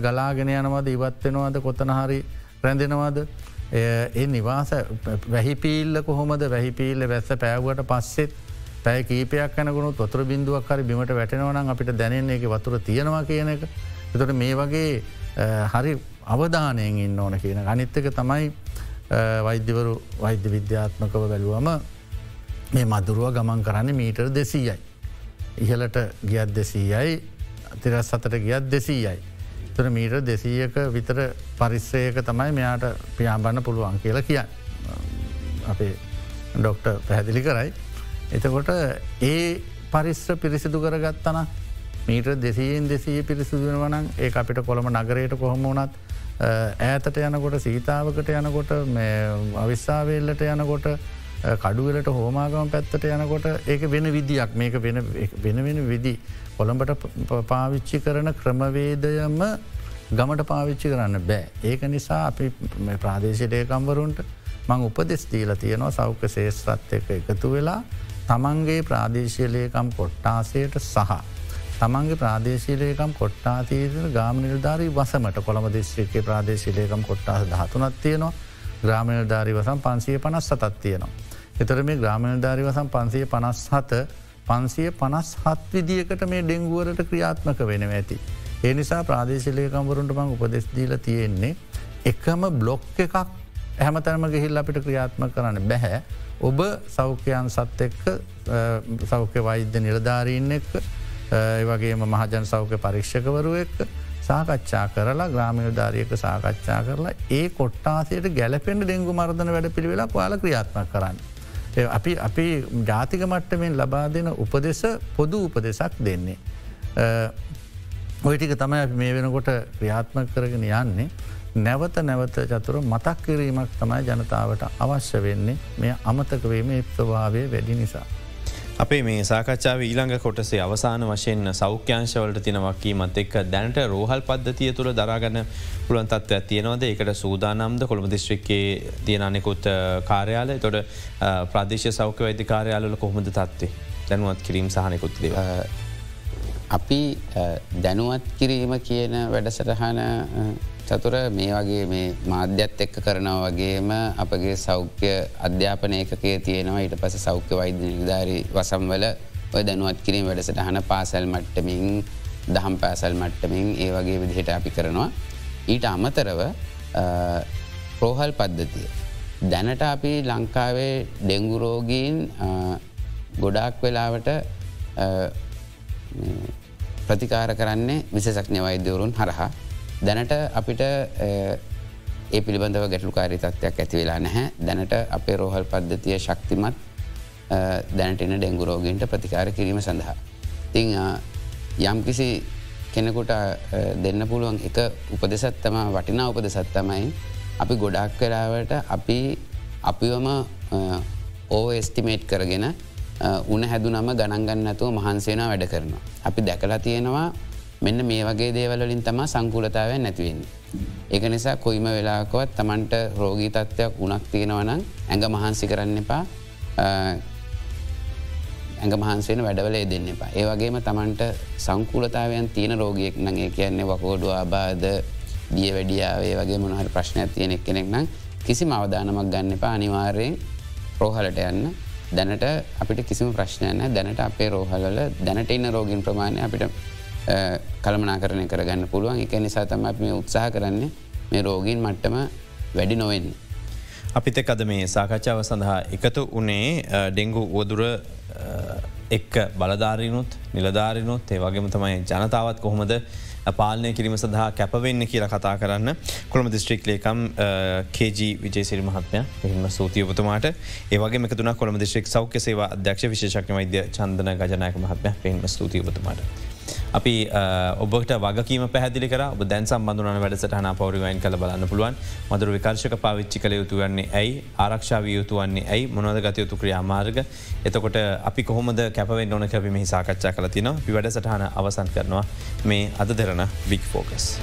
S2: ගලාගෙන යනවද ඉවත්වෙනවාද කොතනහරි රැඳෙනවාද? ඒ නිවාස වැහිපීල්ල කොහොමද? වැහිපීල්ල වැස්ස පෑව්වට පස්සෙත් පැය කීපයක් යනකුණු තොතර බින්දුවක් හරි බිමට වැටෙනවනම් අපිට දැනන්නේ එක වතුර තියෙනවා කියන එක. එතට මේ වගේ හරි අවධානයෙන් ඉන්න ඕන කියන අනිත්තක තමයි වෛද්‍යවරු වෛද්‍ය විද්‍යාත්මකව බැලුවම මේ මදුරුව ගමන් කරන්න මීටර් දෙසීයයි. ඉහලට ගියත් දෙසීයයි තිරස් සතට ගියත් දෙසීයයි. තර මීට දෙසීයක විතර පරිස්සයක තමයි මෙයාට පියාඹන්න පුළුවන් කියලා කියන්න. අපේ ඩොක්ට පැහැදිලි කරයි. එතකොට ඒ පරිස්්‍ර පිරිසිදු කරගත්තන මීට දෙසීන් දෙසී පිරිසිදුවන වනන් ඒ අපිට කොළම නගරයට කොහොම වනත් ඈතට යනකොට සීතාවකට යනකොට අවිස්සාවේල්ලට යනකොට කඩුවලට හෝමාගම පැත්තට යනකොට ඒක වෙන විදියක් මේක වෙන වෙන විදි කොළඹට පාවිච්චි කරන ක්‍රමවේදයම ගමට පාවිච්චි කරන්න බෑ. ඒක නිසා අපි ප්‍රාදේශයකම්වරුන්ට මං උපදෙස් දීල තියෙනවා සෞඛ්‍ය ශේෂත්‍රත් එක එකතු වෙලා තමන්ගේ ප්‍රාදේශයලයකම් කොට්ටාසයට සහ. තමන්ගේ ප්‍රාදේශීලයකම් කොට්ටාතීතන ගාම නිර්ධාරී වසමට කොළම දේශයකේ ප්‍රාදේශීලයකම් කොට්ටාස දහතුනත් තියෙනවා ග්‍රාමනිර්ධාරී වසම් පන්සිය පනස් සතත් තියෙනවා. එතර මේ ග්‍රාමනිර්ධාරි වසම් පන්සිය පනස් හත පන්සිය පනස් හත් විදිකට මේ ඩෙංගුවරට ක්‍රියාත්මක වෙනව ඇති. ඒ නිසා ප්‍රාදේශලයකම්වරුන්ට මං උපදෙස් දීල තියෙන්නේ එකම බ්ලොක් එකක් හැමතැනම ගහිල් අපිට ක්‍රියාත්ම කරන්න බැහැ. ඔබ සෞඛ්‍යයන් සත් එක්ක සෞඛ්‍ය වෛද්‍ය නිලධාරීන්න එක්ක වගේම මහජන සෞඛ්‍ය පරීක්ෂකවරු එක්ක සාකච්ඡා කරලා ග්‍රාමයෝධාරයක සාකච්ඡා කරලා ඒ කොට්ටාසයට ගැලපෙන්ට ඩෙංගු මර්ධන වැඩ පිළිවෙලා පාල ක්‍රියාත්ම කරන්න. අපි අපි ජාතික මට්ටමෙන් ලබා දෙන උපදෙස පොදු උපදෙසක් දෙන්නේ. ඔයිටික තමයි අපි මේ වෙනකොට ක්‍රියාත්ම කරගෙන යන්නේ නැවත නැවත චතුර මතක් කිරීමක් තමයි ජනතාවට අවශ්‍ය වෙන්නේ මේ අමතකවීම ස්වභාවය වැඩි නිසා.
S1: අපේ මේ සාකච්ඡාව ඊළඟ කොටසේ අවසාන වශයෙන් සෞඛ්‍යංශවලට තිනවක්කීමත් එක් දැනට රෝහල් පද්ධතිය තුළ දරාගන්න පුළන් තත්ත්වයක් තියෙනවද? එකට සූදානම්ද කොළඹ දිස්ත්‍රික්කේ තියෙනනෙකුත් කාර්යාලය. තොට ප්‍රදේශ සෞඛ්‍ය වෛද්‍ය කාර්යාලල කොහොමද තත්වේ දැනුවත් කිරීම සහනකුත් දේ.
S3: අපි දැනුවත් කිරීම කියන වැඩසටහන චතුර මේ වගේ මේ මාධ්‍යත් එක්ක කරනව වගේම අපගේ සෞඛ්‍ය අධ්‍යාපන ඒකේ තියෙනවා ඊට පස සෞඛ්‍ය වෛද්‍ය නිධාරී වසම්වල ඔය දැනුවත් කිරීම වැඩසට හන පාසල් මට්ටමින් දහම් පාසල් මට්ටමින් ඒ වගේ විදිහට අපි කරනවා. ඊට අමතරව ප්‍රෝහල් පද්ධතිය. දැනට අපි ලංකාවේ ඩෙංගුරෝගීන් ගොඩාක් වෙලාවට ප්‍රතිකාර කරන්නේ විශසක්ඥ වෛද්‍යවරුන් හරහා දැනට අපිට ඒ පිළිබඳව ගැටලුකාරි තත්වයක් ඇති වෙලා නැහැ දැනට අපේ රෝහල් පද්ධතිය ශක්තිමත් දැනටන ඩෙංගුරෝගන්ට ප්‍රතිකාර කිරීම සඳහා. තිං යම්කිසි කෙනෙකුට දෙන්න පුළුවන් එක උපදෙසත්තම වටිනා උපදෙසත්තමයි අපි ගොඩක් කරාවට අපි අපිවම ඕ එස්ටිමේට් කරගෙන උන හැදුනම ගණන්ගන්න ඇතුව මහන්සේන වැඩ කරනවා. අපි දැකලා තියෙනවා මෙන්න මේ වගේ දේවලින් තම සංකූලතාවය නැතිවෙන්න. එක නිසා කොයිම වෙලාකවත් තමන්ට රෝගී තත්ත්වයක් උනක් තියෙනවනම් ඇඟ මහන්සි කරන්න එපා ඇඟ මහන්සෙන වැඩවලේ දෙන්න එපා. ඒ වගේම තමන්ට සංකූලතාවයන් තියෙන රෝගියෙක් නගේ කියන්නේ වකෝඩු ආබාද දිය වැඩියාවේ වගේ මොනහට ප්‍රශ්නයක් තියෙන කෙනෙක් නම් කිසි අවධානමක් ගන්න එපා අනිවාර්යෙන් රෝහලට යන්න දැනට අපිට කිසිම ප්‍රශ්නයන දැනට අපේ රෝහලල දැනට ඉන්න රෝගින් ප්‍රමාණය අපිට කළමනා කරණය කරගන්න පුළුවන් එක නිසා තම මේ උත්සාහ කරන්නේ මේ රෝගීන් මට්ටම වැඩි නොවෙන්න.
S1: අපිත අද මේ සාකච්ඡාව සඳහා එකතු වනේ ඩෙංගු වදුර එක් බලධාරීනුත් නිලධාරිනුත් ඒ වගේම තමයි ජනතාවත් කොහොමද පාලනය කිරීම සඳහා කැපවෙන්න කියලා කතා කරන්න කොළම දිස්ත්‍රික් ලේකම් කේජ විජේසිරි මහත්මය එහම සූතියපතුමාට ඒවගේ මෙතුන කොළම දිස්ත්‍රික් සෞඛ්‍ය සේවා අධ්‍යක්ෂ විශේෂක්න වෛද්‍ය චන්දන ගජනයක මහත්මය පෙන්ම ස්තුතියපතුමාට. අපි ඔබට වගකීම පැහදිලි කර. ඔබ දැන් සම්බඳුන වැඩසටහන පවරිවයින් කළ බලන්න පුළුවන්. මදුර විකර්ශක පාවිච්චි කළ යුතු වන්නේ ඇයි? ආරක්ෂාව යුතු වන්නේ ඇයි? මොනද ගතයුතු ක්‍රියාමාර්ග? එතකොට අපි කොහොමද කැපවෙන් ඕන කැපි මෙහි සාකච්ඡා කල තින පි වැඩසටහන අවසන් කරනවා මේ අද දෙරන බික් ෆෝකස්.